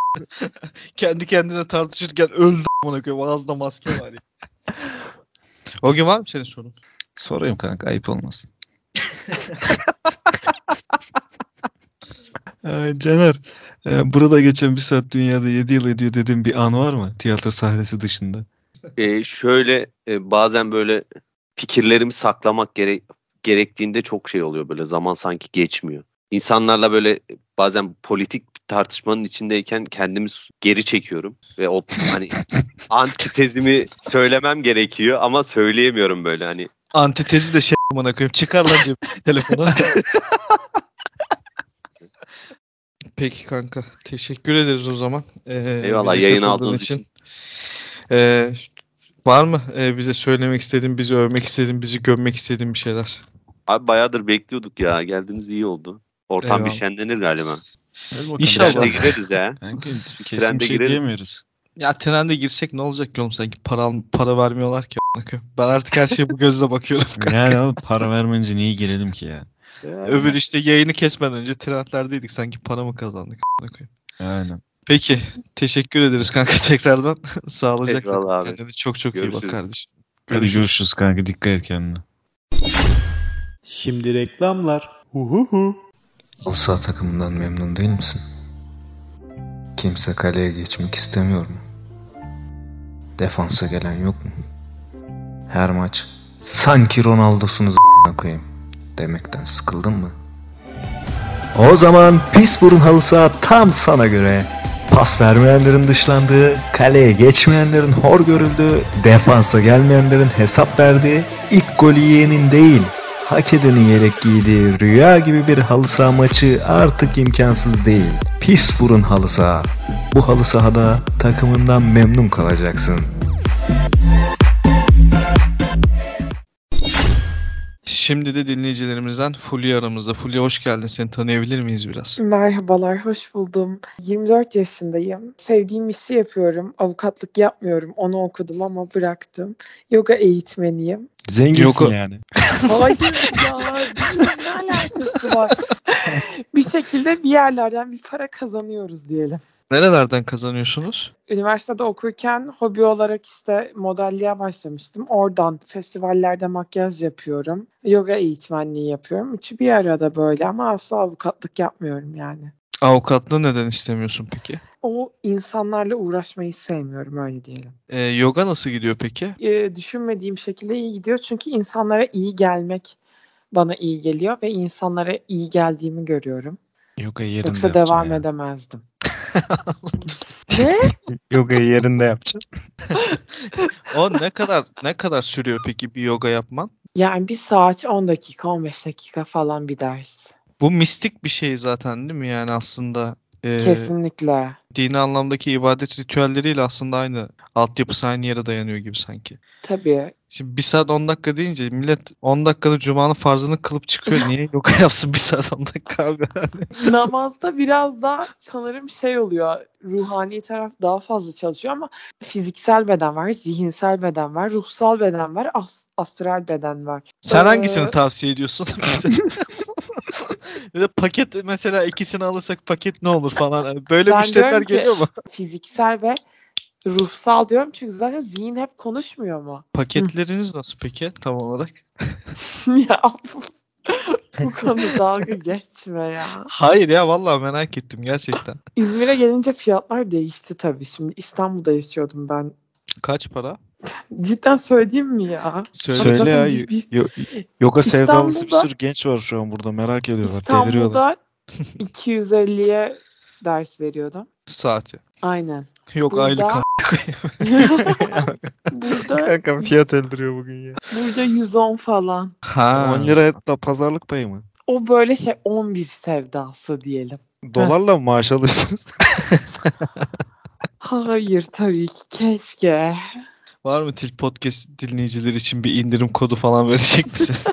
Kendi kendine tartışırken öldü a**ına koyayım. Ağzında maske var ya. O gün var mı senin sorun? Sorayım kanka. Ayıp olmasın. Ee, Caner, e, burada geçen bir saat dünyada 7 yıl ediyor dediğin bir an var mı? Tiyatro sahnesi dışında. Ee, şöyle e, bazen böyle fikirlerimi saklamak gerek gerektiğinde çok şey oluyor böyle zaman sanki geçmiyor. İnsanlarla böyle bazen politik bir tartışmanın içindeyken kendimi geri çekiyorum ve o hani antitezimi söylemem gerekiyor ama söyleyemiyorum böyle hani Antitezi de şey a**ına koyayım. Çıkar lan cebine telefonu. Peki kanka. Teşekkür ederiz o zaman. Ee, Eyvallah, katıldığın aldığınız için. Ee, var mı e, bize söylemek istediğin, bizi övmek istediğin, bizi gömmek istediğin bir şeyler? Abi bayağıdır bekliyorduk ya. Geldiniz iyi oldu. Ortam bir Eyvallah. şenlenir galiba. İnşallah. Trende gireriz ya. Kanka kesin Trende bir şey gireriz. diyemiyoruz. Ya trende girsek ne olacak ki oğlum sanki para para vermiyorlar ki. Ben artık her şeye bu gözle bakıyorum. kanka. Yani oğlum para vermeyince niye girelim ki ya? Öbür işte yayını kesmeden önce trendlerdeydik sanki para mı kazandık. Aynen. Peki teşekkür ederiz kanka tekrardan. Sağlıcakla. Eyvallah abi. Kendine çok çok iyi bak Görüşürüz. kardeşim. Hadi görüşürüz kanka dikkat et kendine. Şimdi reklamlar. Huhuhu. Halı saha takımından memnun değil misin? Kimse kaleye geçmek istemiyor mu? Defansa gelen yok mu? Her maç sanki Ronaldo'sunuz koyayım demekten sıkıldın mı? O zaman pis burun halı saha tam sana göre. Pas vermeyenlerin dışlandığı, kaleye geçmeyenlerin hor görüldüğü, defansa gelmeyenlerin hesap verdiği, ilk golü yiyenin değil, hak edenin yelek giydiği rüya gibi bir halı saha maçı artık imkansız değil. Pis burun halı saha. Bu halı sahada takımından memnun kalacaksın. Şimdi de dinleyicilerimizden Fulya aramızda. Fulya hoş geldin. Seni tanıyabilir miyiz biraz? Merhabalar, hoş buldum. 24 yaşındayım. Sevdiğim işi yapıyorum. Avukatlık yapmıyorum. Onu okudum ama bıraktım. Yoga eğitmeniyim. Zenginsin Yok o- yani. Hayır ya, alakası var? bir şekilde bir yerlerden bir para kazanıyoruz diyelim. Nerelerden kazanıyorsunuz? Üniversitede okurken hobi olarak işte modelliğe başlamıştım. Oradan festivallerde makyaj yapıyorum. Yoga eğitmenliği yapıyorum. Üçü bir arada böyle ama asla avukatlık yapmıyorum yani. Avukatlığı neden istemiyorsun peki? O insanlarla uğraşmayı sevmiyorum öyle diyelim. Ee, yoga nasıl gidiyor peki? e, düşünmediğim şekilde iyi gidiyor. Çünkü insanlara iyi gelmek bana iyi geliyor ve insanlara iyi geldiğimi görüyorum. Yoga yerinde Yoksa devam ya. edemezdim. ne? Yogayı yerinde yapacaksın. O ne kadar ne kadar sürüyor peki bir yoga yapman? Yani bir saat 10 dakika 15 dakika falan bir ders. Bu mistik bir şey zaten değil mi yani aslında? Ee, Kesinlikle. dini anlamdaki ibadet ritüelleriyle aslında aynı. Altyapısı aynı yere dayanıyor gibi sanki. Tabii. Şimdi bir saat 10 dakika deyince millet 10 dakikada Cuma'nın farzını kılıp çıkıyor. Niye yoga yapsın bir saat 10 dakika abi? Namazda biraz daha sanırım şey oluyor. Ruhani taraf daha fazla çalışıyor ama fiziksel beden var, zihinsel beden var, ruhsal beden var, as- astral beden var. Sen Ee, hangisini tavsiye ediyorsun? De paket mesela ikisini alırsak paket ne olur falan. Yani Böyle Ben müşteriler geliyor mu? Fiziksel ve ruhsal diyorum çünkü zaten zihin hep konuşmuyor mu? Paketleriniz nasıl peki tam olarak? ya bu, bu konu dalga geçme ya. Hayır ya vallahi merak ettim gerçekten. İzmir'e gelince fiyatlar değişti tabii. Şimdi İstanbul'da yaşıyordum ben. Kaç para? Cidden söyleyeyim mi ya? Söyle. Söyle ya. biz- biz- Yo- yoga sevdalısı bir sürü genç var şu an burada merak ediyorlar. İstanbul'da 250'ye ders veriyordum. Saati. Aynen. Yok Burada- aylık. Burada Kanka fiyat öldürüyor bugün ya. burada 110 falan. Ha. 10 lira da pazarlık payı mı? O böyle şey 11 sevdası diyelim. Dolarla mı maaş alıyorsunuz? Hayır tabii ki keşke. Var mı Til Podcast dinleyicileri için bir indirim kodu falan verecek misin?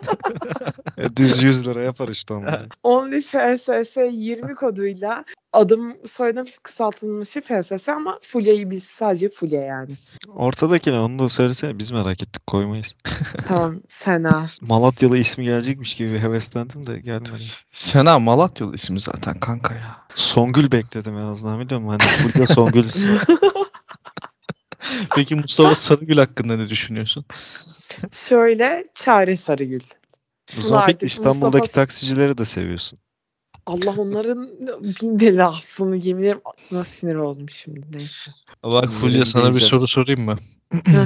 E, Düz 100 lira yapar işte onları. Only FSS 20 koduyla adım soyadım kısaltılmışı FSS ama Fulya'yı biz sadece Fulya yani. Ortadakine onu da söylesene biz merak ettik koymayız. Tamam Sena. Malatyalı ismi gelecekmiş gibi heveslendim de gelmedi. Sena Malatyalı ismi zaten kanka ya. Songül bekledim en azından biliyor musun? Hani burada Songül ismi. Peki Mustafa Sarıgül hakkında ne düşünüyorsun? Şöyle Çare Sarıgül. O zaman artık peki İstanbul'daki Mustafa- taksicileri de seviyorsun. Allah onların bin belasını yemin ederim aklıma sinir oldum şimdi neyse. Bak Fulya sana bir soru sorayım mı?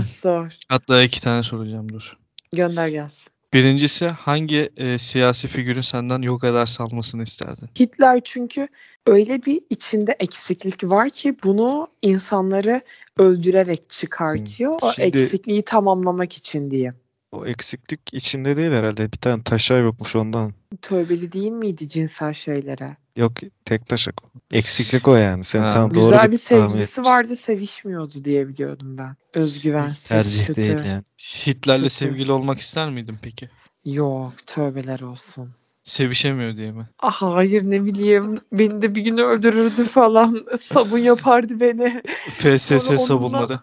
Sor. Hatta iki tane soracağım dur. Gönder gelsin. Birincisi hangi e, siyasi figürün senden yoga ders almasını isterdin? Hitler çünkü öyle bir içinde eksiklik var ki bunu insanları öldürerek çıkartıyor. O Şimdi- eksikliği tamamlamak için diye. O eksiklik içinde değil herhalde. Bir tane taşa yokmuş ondan. Tövbeli değil miydi cinsel şeylere? Yok tek taşak. Eksiklik o yani. Sen Ha. tam doğru Güzel bir sevgilisi vardı sevişmiyordu diye biliyordum ben. Özgüvensiz, Tercih kötü. değil yani. Hitler'le Kötü. sevgili olmak ister miydin peki? Yok tövbeler olsun. Sevişemiyor diye mi? Ah hayır ne bileyim beni de bir gün öldürürdü falan. Sabun yapardı beni. FSS Sonra onunla- sabunları.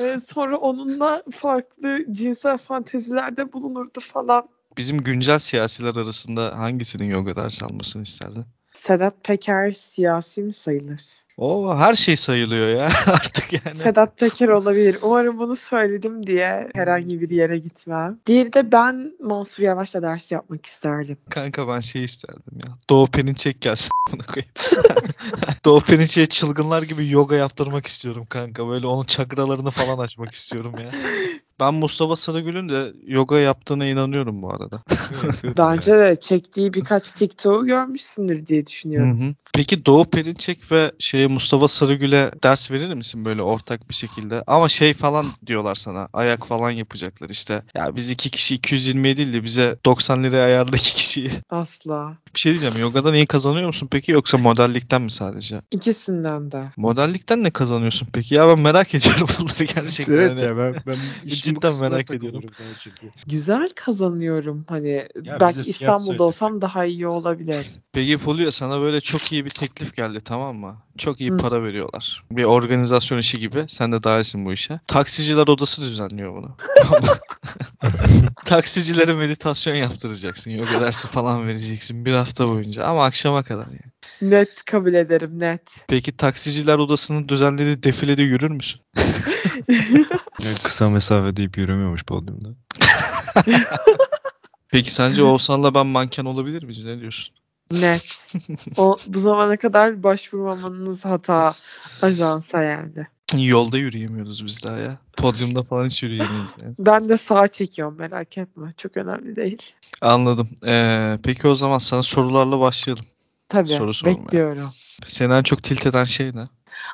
Ee, sonra onunla farklı cinsel fantezilerde bulunurdu falan. Bizim güncel siyasiler arasında hangisinin yoga dersi almasını isterdin? Sedat Peker siyasi mi sayılır? O her şey sayılıyor ya artık yani. Sedat Peker olabilir. Umarım bunu söyledim diye herhangi bir yere gitmem. Diğeri de ben Mansur Yavaş'la ders yapmak isterdim. Kanka ben şey isterdim ya. Doğu Perinçek gelsin buna koyayım. Doğu Perinçek'e çılgınlar gibi yoga yaptırmak istiyorum kanka. Böyle onun çakralarını falan açmak istiyorum ya. Ben Mustafa Sarıgül'ün de yoga yaptığına inanıyorum bu arada. Bence de çektiği birkaç TikTok'u görmüşsündür diye düşünüyorum. Hı hı. Peki Doğu Perinçek ve şeye Mustafa Sarıgül'e ders verir misin böyle ortak bir şekilde? Ama şey falan diyorlar sana. Ayak falan yapacaklar işte. Ya biz iki kişi 220 değil de bize 90 liraya ayarla iki kişiyi. Asla. Bir şey diyeceğim. Yogadan iyi kazanıyor musun peki yoksa modellikten mi sadece? İkisinden de. Modellikten ne kazanıyorsun peki? Ya ben merak ediyorum bunları gerçekten. Evet hani. ya ben, ben Cidden merak ediyorum. Güzel kazanıyorum. Hani bize belki İstanbul'da olsam daha iyi olabilir. Peki Fulya sana böyle çok iyi bir teklif geldi tamam mı? Çok iyi Hı. para veriyorlar. Bir organizasyon işi gibi. Sen de dahilsin bu işe. Taksiciler odası düzenliyor bunu. Taksicilere meditasyon yaptıracaksın. Yoga dersi falan vereceksin bir hafta boyunca. Ama akşama kadar yani. Net kabul ederim net. Peki taksiciler odasının düzenlediği defilede yürür müsün? Kısa mesafe deyip yürümüyormuş podyumda. Peki sence Oğuzhan'la ben manken olabilir miyiz? Ne diyorsun? Net. O, bu zamana kadar başvurmamanız hata ajansa yani. Yolda yürüyemiyoruz biz daha ya. Podyumda falan hiç yürüyemeyiz yani. Ben de sağa çekiyorum merak etme. Çok önemli değil. Anladım. Ee, peki o zaman sana sorularla başlayalım. Tabii Soru sormaya. bekliyorum. Seni en çok tilt eden şey ne?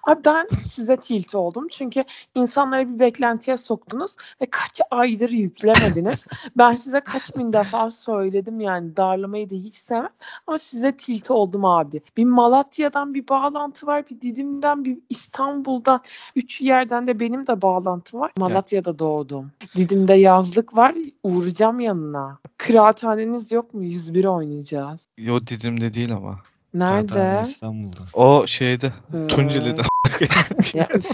Abi ben size tilt oldum çünkü insanları bir beklentiye soktunuz ve kaç aydır yüklemediniz. ben size kaç bin defa söyledim yani darlamayı da hiç sevmem ama size tilt oldum abi. Bir Malatya'dan bir bağlantı var, bir Didim'den, bir İstanbul'dan, üç yerden de benim de bağlantım var. Malatya'da doğdum. Didim'de yazlık var, uğrayacağım yanına. Kıraathaneniz yok mu? 101 oynayacağız. Yo Didim'de değil ama. Nerede? İstanbul'da. O şeyde. Ee, Tunceli'de. ya.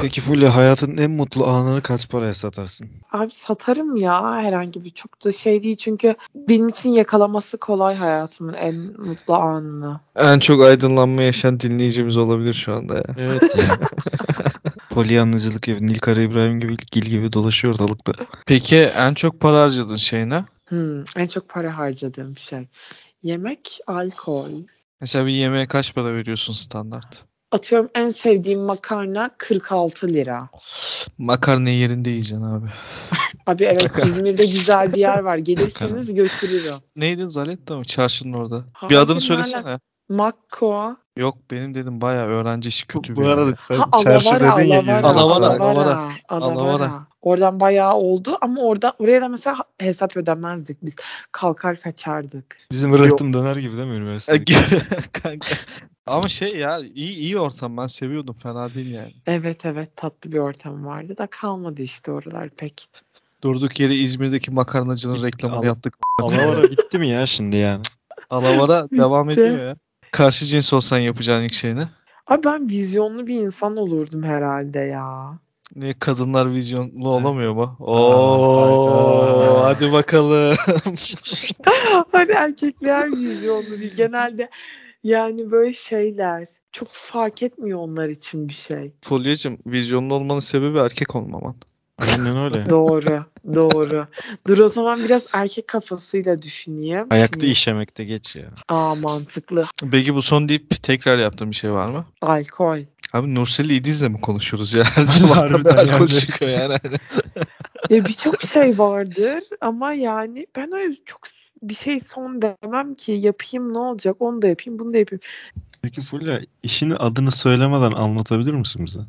Peki Fulya hayatın en mutlu anını kaç paraya satarsın? Abi satarım ya herhangi bir çok da şey değil çünkü benim için yakalaması kolay hayatımın en mutlu anını. en çok aydınlanma yaşayan dinleyicimiz olabilir şu anda ya. Evet ya. Polyanlıcılık gibi Nilkara İbrahim gibi Gil gibi dolaşıyor ortalıkta. Peki en çok para harcadığın şey ne? Hmm, en çok para harcadığım şey. Yemek, alkol. Mesela bir yemeğe kaç para veriyorsun standart? Atıyorum en sevdiğim makarna 46 lira. Makarnayı yerinde yiyeceksin abi. Abi evet İzmir'de güzel bir yer var. Gelirseniz götürürüm. Neydi Zaletta mı? Çarşının orada. bir Hayır, adını nereden? söylesene. Makko. Yok benim dedim bayağı öğrenci işi kötü bir Bu yer arada sen Ha, çarşı Alavara, dedin ya. Alavara, Alavara. Alavara. Alavara. Alavara. Oradan bayağı oldu ama orada oraya da mesela hesap ödemezdik biz. Kalkar kaçardık. Bizim rıhtım döner gibi değil mi üniversitede? Kanka. Ama şey ya iyi iyi ortam ben seviyordum fena değil yani. Evet evet tatlı bir ortam vardı da kalmadı işte oralar pek. Durduk yere İzmir'deki makarnacının reklamını Al- yaptık. Alavara bitti mi ya şimdi yani? Alavara devam Bitti. ediyor ya. Karşı cins olsan yapacağın ilk şey ne? Abi ben vizyonlu bir insan olurdum herhalde ya. Niye kadınlar vizyonlu olamıyor mu? Oo, hadi bakalım. hani erkekler vizyonlu değil. Genelde yani böyle şeyler çok fark etmiyor onlar için bir şey. Fulya'cığım vizyonlu olmanın sebebi erkek olmaman. Aynen öyle. Doğru, doğru. Dur o zaman biraz erkek kafasıyla düşüneyim. Ayakta Şimdi- işemekte geç ya. Aa mantıklı. Peki bu son deyip tekrar yaptığın bir şey var mı? Alkol. Abi Nursel İdiz'le mi konuşuyoruz ya? Her sabahtan Harbiden alkol yani. çıkıyor yani. Ya birçok şey vardır ama yani ben öyle çok bir şey son demem ki yapayım ne olacak onu da yapayım bunu da yapayım. Peki Fulya işini adını söylemeden anlatabilir misin bize?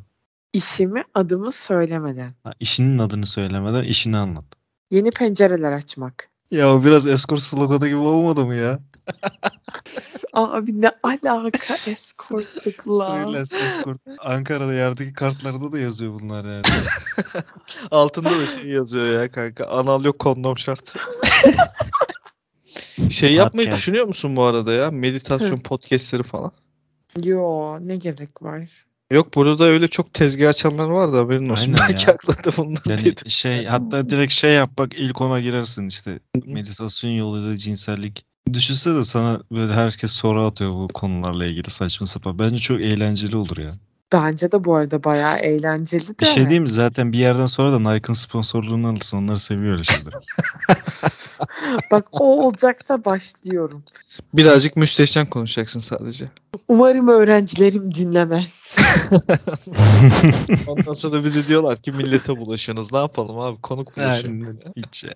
İşimi adımı söylemeden. Ha, işinin adını söylemeden işini anlat. Yeni pencereler açmak. Ya o biraz eskort sloganı gibi olmadı mı ya? Abi ne alaka eskortlukla. Freelance escort. Ankara'da yerdeki kartlarda da yazıyor bunlar yani. Altında da şey yazıyor ya kanka. Anal yok kondom şart. şey yapmayı düşünüyor musun bu arada ya? Meditasyon podcastleri falan. Yo ne gerek var? Yok burada öyle çok tezgah açanlar var da haberin olsun. Aynen Belki ya. aklında bunlar Yani diye. şey hatta direkt şey yap bak ilk ona girersin işte. Meditasyon yoluyla cinsellik. Düşünsene sana böyle herkes soru atıyor bu konularla ilgili saçma sapan. Bence çok eğlenceli olur ya. Bence de bu arada bayağı eğlenceli de. Bir şey diyeyim mi? Zaten bir yerden sonra da Nike'ın sponsorluğunu alırsın. Onları seviyor öyle şeyler. Bak o olacaksa başlıyorum. Birazcık müsteşen konuşacaksın sadece. Umarım öğrencilerim dinlemez. Ondan sonra bize diyorlar ki millete bulaşıyorsunuz. Ne yapalım abi? Konuk bulaşıyor. Hiç ya.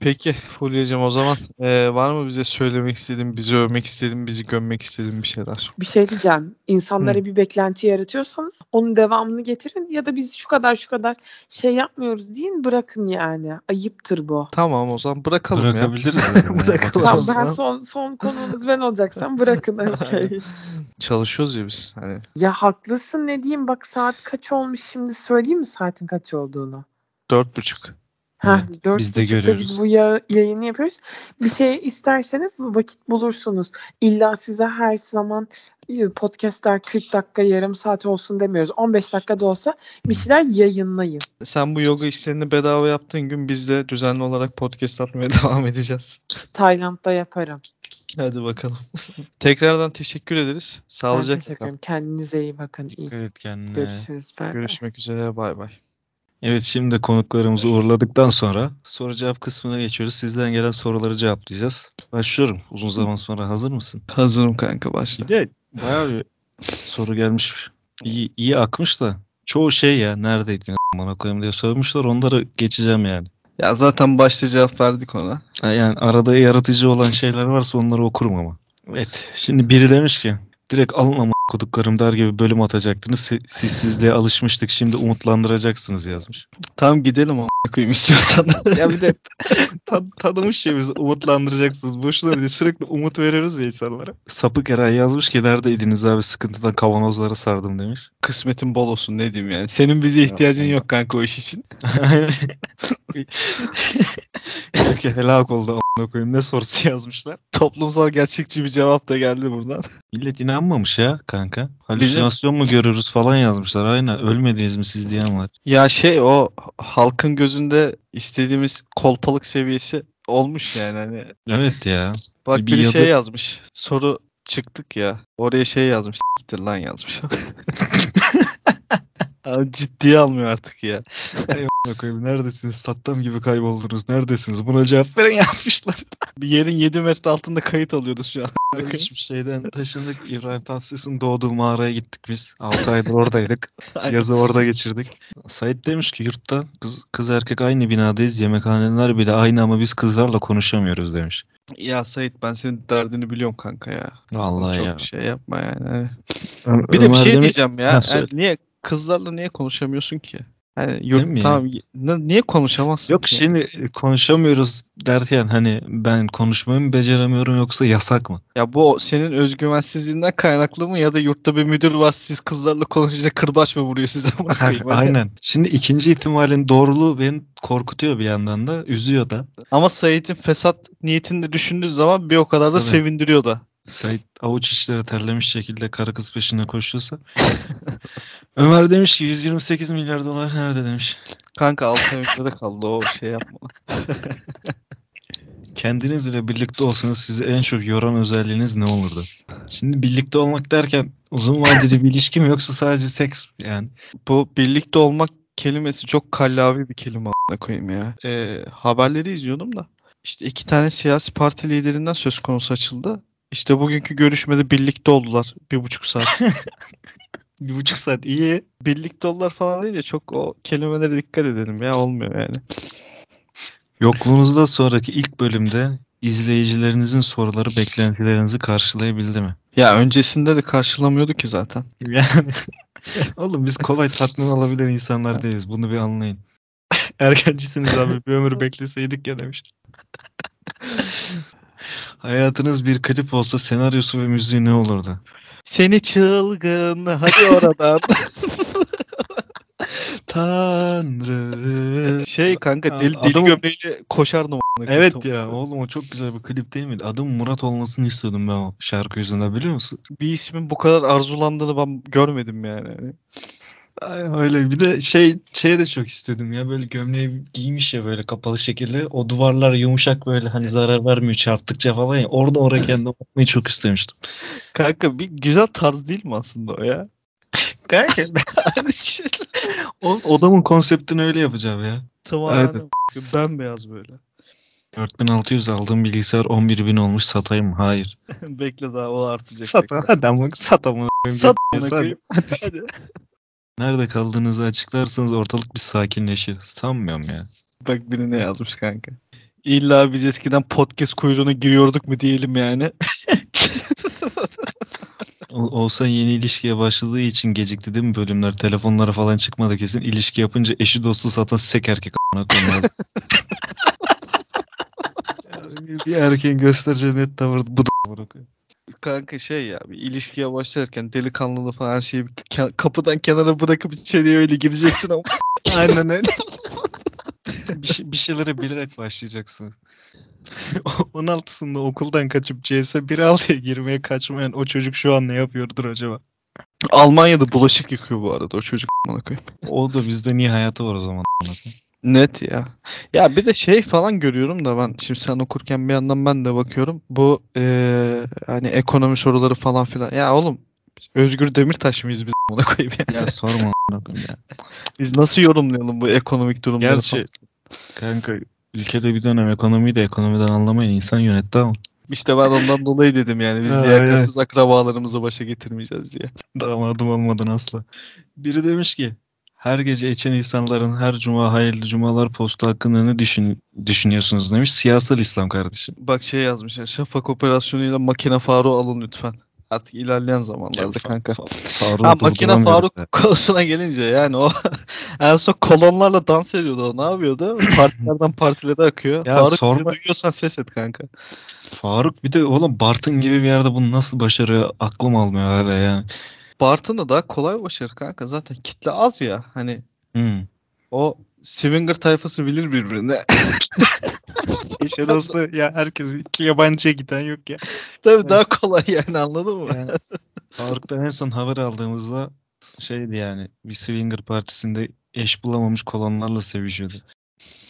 Peki Fulya'cığım o zaman eee, var mı bize söylemek istediğin, bizi övmek istediğin, bizi gömmek istediğin bir şeyler? bir şey diyeceğim. İnsanlara bir beklenti yaratıyorsanız onun devamını getirin ya da biz şu kadar şu kadar şey yapmıyoruz deyin bırakın yani. Ayıptır bu. Tamam o zaman bırakalım ya. Bırakabiliriz. ya. Bırakalım. Tamam, ben son son konumuz ben olacaksam bırakın okey. Çalışıyoruz ya biz. Hani Ya haklısın ne diyeyim bak saat kaç olmuş şimdi söyleyeyim mi saatin kaç olduğunu? dört buçuk. Heh, Evet, dört biz de görüyoruz. Biz bu ya- yayını yapıyoruz. Bir şey isterseniz vakit bulursunuz. İlla size her zaman e, podcastler 40 dakika yarım saat olsun demiyoruz. 15 dakikada olsa bir şeyler yayınlayın. Sen bu yoga işlerini bedava yaptığın gün biz de düzenli olarak podcast atmaya devam edeceğiz. Tayland'da yaparım. Hadi bakalım. Tekrardan teşekkür ederiz. Sağlıcakla kal. ederim. Kendinize iyi bakın. İyi Dikkat et kendine. görüşürüz. Bay. Görüşmek üzere. Bay bay. Evet şimdi konuklarımızı uğurladıktan sonra soru cevap kısmına geçiyoruz. Sizden gelen soruları cevaplayacağız. Başlıyorum. Uzun zaman sonra hazır mısın? Hazırım kanka başla. Bir de bayağı bir soru gelmiş. İyi, iyi akmış da. Çoğu şey ya neredeydin bana koyayım diye sormuşlar. Onları geçeceğim yani. Ya zaten başta cevap verdik ona. Yani arada yaratıcı olan şeyler varsa onları okurum ama. Evet. Şimdi biri demiş ki direkt alın koduklarım der gibi bölüm atacaktınız. Si- Sessizliğe alışmıştık şimdi umutlandıracaksınız yazmış. Tamam gidelim ama koyayım istiyorsan. ya bir de tan- tanımış şey bizi umutlandıracaksınız. Boşuna değil sürekli umut veriyoruz ya insanlara. Sapık Eray yazmış ki neredeydiniz abi sıkıntıdan kavanozlara sardım demiş. Kısmetin bol olsun ne diyeyim yani. Senin bize ihtiyacın yok kanka o iş için. Ülke helak oldu a**ına koyayım. Ne sorusu yazmışlar. Toplumsal gerçekçi bir cevap da geldi buradan. Millet inanmamış ya kanka. Halüsinasyon mu görürüz falan yazmışlar. Aynen ölmediniz mi siz diyen var. Ya şey o halkın gözünde istediğimiz kolpalık seviyesi olmuş yani hani. Evet ya. Bak Bir biri şey yadı- yazmış. Soru çıktık ya. Oraya şey yazmış. Siktir lan yazmış. Abi ciddiye almıyor artık ya. Koyayım neredesiniz? Tattam gibi kayboldunuz. Neredesiniz? Buna cevap verin yazmışlar. Bir yerin 7 metre altında kayıt alıyoruz şu an. Hiçbir şeyden taşındık. İbrahim Tatlıses'in doğduğu mağaraya gittik biz. 6 aydır oradaydık. Yazı orada geçirdik. Sait demiş ki yurtta kız, kız erkek aynı binadayız. Yemekhaneler bile aynı ama biz kızlarla konuşamıyoruz demiş. Ya Sait ben senin derdini biliyorum kanka ya. Vallahi Çok ya. şey yapma yani. Ö- Bir de bir şey demiş- diyeceğim ya. Ha. Yani niye kızlarla niye konuşamıyorsun ki? Yani Değil mi yurt, ya? tamam ne- niye konuşamazsın Yok ki? şimdi konuşamıyoruz derken hani ben konuşmayı mı beceremiyorum yoksa yasak mı? Ya bu senin özgüvensizliğinden kaynaklı mı ya da yurtta bir müdür var siz kızlarla konuşunca kırbaç mı vuruyor size? Aynen. Şimdi ikinci ihtimalin doğruluğu beni korkutuyor bir yandan da, üzüyor da. Ama Sait'in fesat niyetini düşündüğü zaman bir o kadar da Tabii. sevindiriyor da. Sait avuç içleri terlemiş şekilde karı kız peşinde koşuyorsa. Ömer demiş ki 128 milyar dolar nerede demiş. Kanka 6 ay önce de kaldı o şey yapma. Kendiniz ile birlikte olsanız sizi en çok yoran özelliğiniz ne olurdu? Şimdi birlikte olmak derken uzun vadeli bir ilişki mi yoksa sadece seks mi? yani? Bu birlikte olmak kelimesi çok kallavi bir kelime a**ına koyayım ya. Ee, haberleri izliyordum da. İşte iki tane siyasi parti liderinden söz konusu açıldı. İşte bugünkü görüşmede birlikte oldular. Bir buçuk saat. Bir buçuk saat iyi. birlikte oldular falan deyince çok o kelimelere dikkat edelim ya olmuyor yani. Yokluğunuzda sonraki ilk bölümde izleyicilerinizin soruları beklentilerinizi karşılayabildi mi? Ya öncesinde de karşılamıyordu ki zaten. Yani oğlum biz kolay tatmin olabilen insanlar değiliz. Bunu bir anlayın. Erkencisiniz abi. Bir ömür bekleseydik ya demiş. Hayatınız bir klip olsa senaryosu ve müziği ne olurdu? Seni çılgın hadi oradan. Tanrı. şey kanka deli, deli adamın- gömleğiyle koşardım. koyayım. Evet ya oğlum o çok güzel bir klip değil miydi? Adım Murat olmasını istiyordum ben o şarkı yüzünden biliyor musun? Bir ismin bu kadar arzulandığını ben görmedim yani. Hani Ay, öyle bir de şey şey de çok istedim ya böyle gömleği giymiş ya böyle kapalı şekilde o duvarlar yumuşak böyle hani zarar vermiyor çarptıkça falan ya orada oraya kendim atmayı çok istemiştim. Kanka bir güzel tarz değil mi aslında o ya? Kanka hani şey- o odamın konseptini öyle yapacağım ya. Tamamen Aynen. bembeyaz böyle. 4600 aldığım bilgisayar 11000 olmuş satayım mı? Hayır. Bekle daha o artacak. Sat bekle. hadi ama sat amına. Sat amına. Hadi. Nerede kaldığınızı açıklarsanız ortalık bir sakinleşir. Sanmıyorum ya. Bak biri ne yazmış kanka. İlla biz eskiden podcast kuyruğuna giriyorduk mu diyelim yani. Ol- Olsa yeni ilişkiye başladığı için gecikti değil mi bölümler? Telefonlara falan çıkmadı kesin. İlişki yapınca eşi dostu satan sek erkek a**ına koyayım abi. Yani bir- erkeğin göstereceği net tavır bu da koyayım. Kanka şey ya bir ilişkiye başlarken delikanlılığı falan her şeyi bir ke- kapıdan kenara bırakıp içeriye öyle gideceksin ama. Aynen öyle. bir, şey, bir şeylere bilerek başlayacaksınız. 16'sında okuldan kaçıp CS 1.6'ya girmeye kaçmayan o çocuk şu an ne yapıyordur acaba? Almanya'da bulaşık yıkıyor bu arada o çocuk. O da bizde niye hayatı var o zaman? Net ya. Ya bir de şey falan görüyorum da ben şimdi sen okurken bir yandan ben de bakıyorum. Bu eee, hani ekonomi soruları falan filan. Ya oğlum Özgür Demirtaş mıyız biz amına koyayım ya? Ya sorma koyayım ya. Biz nasıl yorumlayalım bu ekonomik durumları Gerçi falan? kanka ülkede bir dönem ekonomiyi de ekonomiden anlamayan insan yönetti ama İşte ben ondan dolayı dedim yani biz Ha, liyakatsiz akrabalarımızı başa getirmeyeceğiz diye. damadım olmadan asla. Biri demiş ki her gece içen insanların her cuma hayırlı cumalar postu hakkında ne düşün, düşünüyorsunuz demiş. Siyasal İslam kardeşim. Bak şey yazmış ya Şafak operasyonuyla makine Faruk alın lütfen. Artık ilerleyen zamanlarda kanka. Faruk'u Ha makine Faruk ya. konusuna gelince yani o en son kolonlarla dans ediyordu o ne yapıyordu? Partilerden partilere akıyor. Ya Faruk sorma. bizi duyuyorsan ses et kanka. Faruk bir de oğlum Bartın gibi bir yerde bunu nasıl başarıyor aklım almıyor hala yani. Bartın da daha kolay başarır kanka zaten kitle az ya hani Hmm. o Swinger tayfası bilir birbirini. İşe dostu ya herkes iki yabancıya giden yok ya. Tabii daha kolay yani anladın mı? Yani Faruk'tan en son haber aldığımızda şeydi yani bir swinger partisinde eş bulamamış kolonlarla sevişiyordu.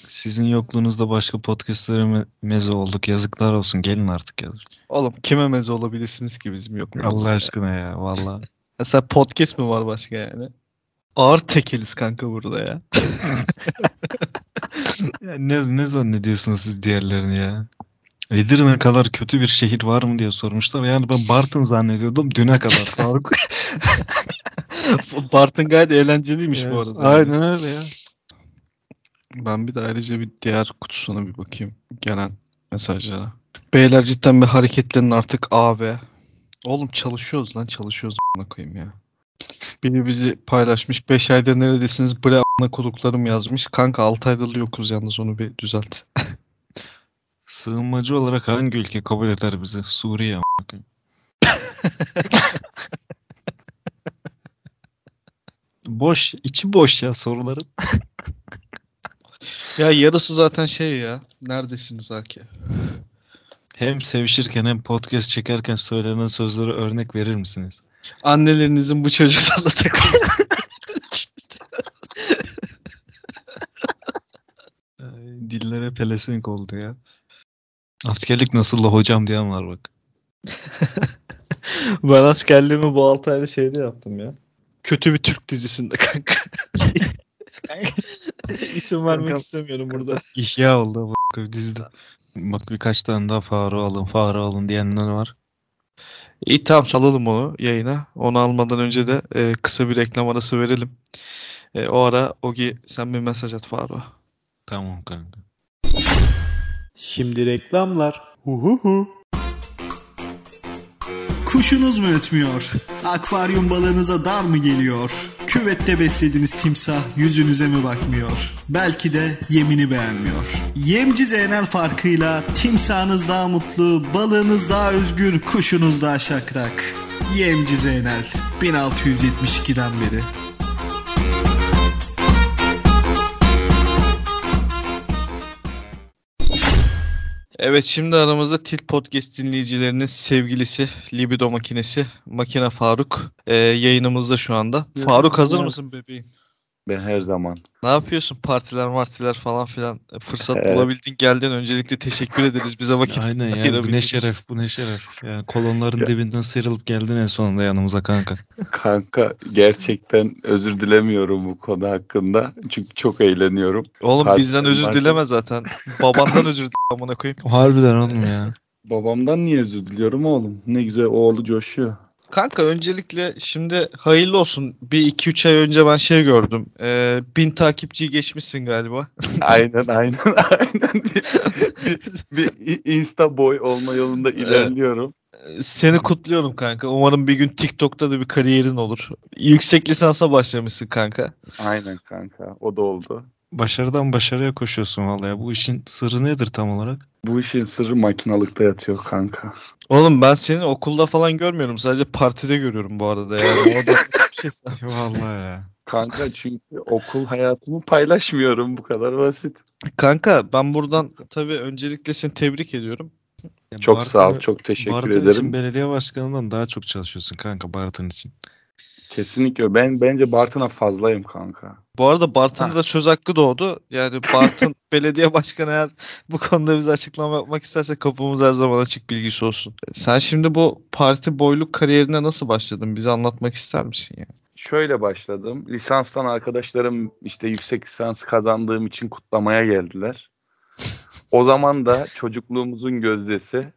Sizin yokluğunuzda başka podcastlere me- meze olduk. Yazıklar olsun. Gelin artık yazın. Oğlum kime meze olabilirsiniz ki bizim yok. Allah aşkına ya vallahi. Mesela podcast mi var başka yani? Ağır tekeliz kanka burada ya. Ya ne, ne zannediyorsunuz siz diğerlerini ya? Edirne kadar kötü bir şehir var mı diye sormuşlar. Yani ben Bartın zannediyordum düne kadar. Faruk. Bartın gayet eğlenceliymiş bu arada. Aynen öyle ya. Ben bir de ayrıca bir diğer kutusuna bir bakayım. Gelen mesajlara. Beyler cidden bir hareketlerin artık AB. Oğlum çalışıyoruz lan çalışıyoruz a**ına koyayım ya. Biri bizi paylaşmış. 5 aydır neredesiniz? Bre a**ına koduklarım yazmış. Kanka 6 aydır yokuz yalnız onu bir düzelt. Sığınmacı olarak hangi ülke kabul eder bizi? Suriye amına koyayım. boş, içi boş ya soruların. ya yarısı zaten şey ya. Neredesiniz Aki? Hem sevişirken hem podcast çekerken söylenen sözlere örnek verir misiniz? Annelerinizin bu çocuklarla takıl. Ay, Dillere pelesenk oldu ya. Askerlik nasıl da hocam diyen var bak. ben askerliğimi bu 6 ayda şeyde yaptım ya. Kötü bir Türk dizisinde kanka. İsim vermek Kanka- istemiyorum burada. İhya oldu bak dizide. Bak birkaç tane daha Faruk alın, Faruk alın diyenler var. İyi tamam salalım onu yayına. Onu almadan önce de e, kısa bir reklam arası verelim. E, o ara Ogi sen bir mesaj at Faruk'a. Tamam kanka. Şimdi reklamlar. Huhuhu. Kuşunuz mu ötmüyor? Akvaryum balığınıza dar mı geliyor? Küvette beslediğiniz timsah yüzünüze mi bakmıyor? Belki de yemini beğenmiyor. Yemci Zeynel farkıyla timsahınız daha mutlu, balığınız daha özgür, kuşunuz daha şakrak. Yemci Zeynel 1672'den beri. Evet şimdi aramızda Tilt Podcast dinleyicilerinin sevgilisi, libido makinesi, Makine Faruk e, yayınımızda şu anda. Faruk hazır mısın bebeğim? Ben her zaman. Ne yapıyorsun? Partiler martiler falan filan E, fırsat Evet. bulabildin geldin. Öncelikle teşekkür ederiz bize vakit Aynen ya bu ne şeref bu ne şeref. Yani kolonların dibinden sıyrılıp geldin en sonunda yanımıza kanka. Kanka gerçekten özür dilemiyorum bu konu hakkında. Çünkü çok eğleniyorum. Oğlum Partiler bizden özür martiler- dileme zaten. Babandan özür dile amına koyayım. Harbiden oğlum ya. Babamdan niye özür diliyorum oğlum? Ne güzel oğlu coşuyor. Kanka öncelikle şimdi hayırlı olsun. Bir 2-3 ay önce ben şey gördüm. E, bin takipçiyi geçmişsin galiba. aynen aynen aynen. Bir, bir, bir insta boy olma yolunda ilerliyorum. Seni kutluyorum kanka. Umarım bir gün TikTok'ta da bir kariyerin olur. Yüksek lisansa başlamışsın kanka. Aynen kanka o da oldu. Başarıdan başarıya koşuyorsun vallahi. Bu işin sırrı nedir tam olarak? Bu işin sırrı makinalıkta yatıyor kanka. Oğlum ben seni okulda falan görmüyorum. Sadece partide görüyorum bu arada yani. O da bir şey. Vallahi ya. Kanka çünkü okul hayatımı paylaşmıyorum bu kadar basit. Kanka ben buradan tabii öncelikle seni tebrik ediyorum. Ya Çok sağ ol çok teşekkür Bartın ederim. için belediye başkanından daha çok çalışıyorsun kanka Bartın için. Kesinlikle ben bence Bartın'a fazlayım kanka. Bu arada Bartın'da Ha. da söz hakkı doğdu. Yani Bartın Belediye Başkanı eğer bu konuda bize açıklama yapmak isterse kapımız her zaman açık bilgisi olsun. Sen şimdi bu parti boyluk kariyerine nasıl başladın? Bize anlatmak ister misin ya? Şöyle başladım. Lisanstan arkadaşlarım işte yüksek lisans kazandığım için kutlamaya geldiler. O zaman da çocukluğumuzun gözdesi,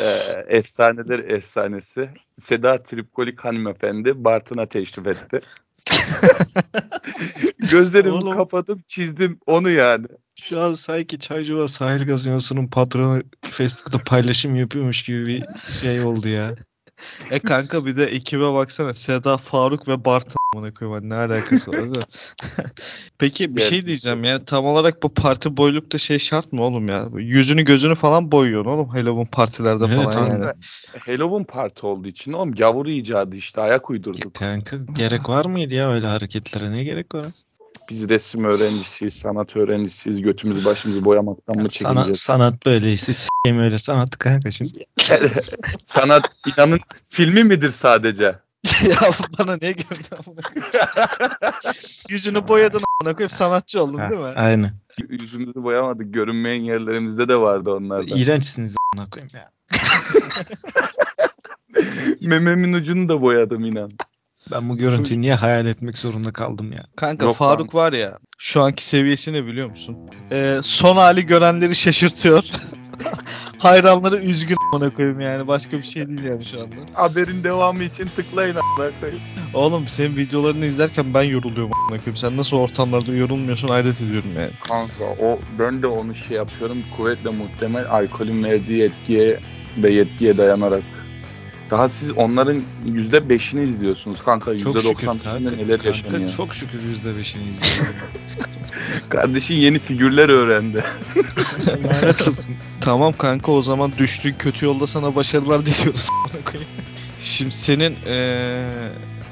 e, efsaneler efsanesi Seda Tripkolik hanımefendi Bartın'a teşrif etti. Gözlerimi Oğlum. kapatıp çizdim onu yani. Şu an sanki Çaycıva Sahil Gazinosu'nun patronu Facebook'ta paylaşım yapıyormuş gibi bir şey oldu ya. E kanka bir de ekibe baksana. Seda, Faruk ve Bartın amına koyayım. Hani Ne alakası var değil mi? Peki bir şey diyeceğim ya. Tam olarak bu parti boylukta şey şart mı oğlum ya? Yüzünü gözünü falan boyuyorsun oğlum. Halloween partilerde Evet, falan yani. Halloween parti olduğu için oğlum gavur icadı işte ayak uydurduk. Kanka gerek var mıydı ya öyle hareketlere ne gerek var? Biz resim öğrencisiyiz, sanat öğrencisiyiz. Götümüzü başımızı boyamaktan mı çekineceğiz? sanat böyleyse s**eyim öyle sanat kanka şimdi. Sanat inanın filmi midir sadece? ya bana ne amına koyayım? Yüzünü boyadın amına koyayım sanatçı oldun Ha, değil mi? Aynen. Yüzümüzü boyamadık. Görünmeyen yerlerimizde de vardı onlardan. İğrençsiniz a**ına koyayım ya. Mememin ucunu da boyadım inan. Ben bu görüntüyü niye hayal etmek zorunda kaldım ya? Kanka Yok Faruk var ya şu anki seviyesini biliyor musun? Ee, son hali görenleri şaşırtıyor. Hayranları üzgün amına koyayım yani başka bir şey değil yani şu anda. Haberin devamı için tıklayın a**ına koyayım. Oğlum senin videolarını izlerken ben yoruluyorum amına koyayım. Sen nasıl ortamlarda yorulmuyorsun hayret ediyorum yani. Kanka o ben de onu şey yapıyorum. Kuvvetle muhtemel alkolün verdiği etkiye ve yetkiye dayanarak. Daha siz onların yüzde beşini izliyorsunuz kanka. Yüzde doksan kanka. neler kanka yaşanıyor. çok şükür yüzde beşini izliyorum. Kardeşin yeni figürler öğrendi. Tamam kanka o zaman düştüğün kötü yolda sana başarılar diliyoruz. Şimdi senin ee,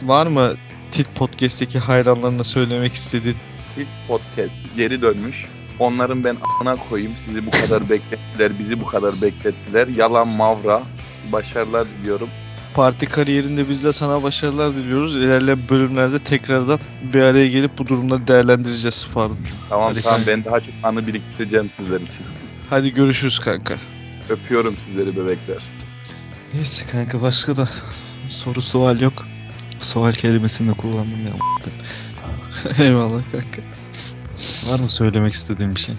var mı Tit Podcast'teki hayranlarına söylemek istediğin İlk podcast geri dönmüş. Onların ben ana koyayım. Sizi bu kadar beklettiler, bizi bu kadar beklettiler. Yalan mavra. Başarılar diliyorum. parti kariyerinde biz de sana başarılar diliyoruz. İlerleyen bölümlerde tekrardan bir araya gelip bu durumları değerlendireceğiz Faruk'cum. Tamam Hadi tamam kanka. ben daha çok anı biriktireceğim sizler için. Hadi görüşürüz kanka. Öpüyorum sizleri bebekler. Neyse kanka başka da soru sual yok. Sual kelimesini de kullandım ya. Eyvallah kanka. Var mı söylemek istediğin bir şey?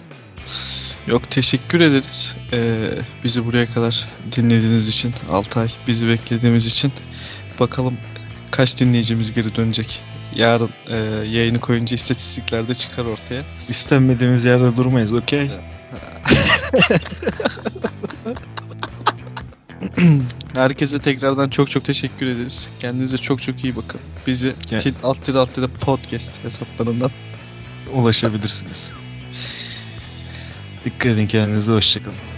Yok teşekkür ederiz. Ee, bizi buraya kadar dinlediğiniz için 6 ay bizi beklediğimiz için bakalım kaç dinleyicimiz geri dönecek. Yarın e, yayını koyunca istatistiklerde çıkar ortaya. İstenmediğimiz yerde durmayız okey? Herkese tekrardan çok çok teşekkür ederiz. Kendinize çok çok iyi bakın. Bizi tit alt tire alt tire podcast hesaplarından Ulaşabilirsiniz. Dikkat edin kendinize hoşçakalın.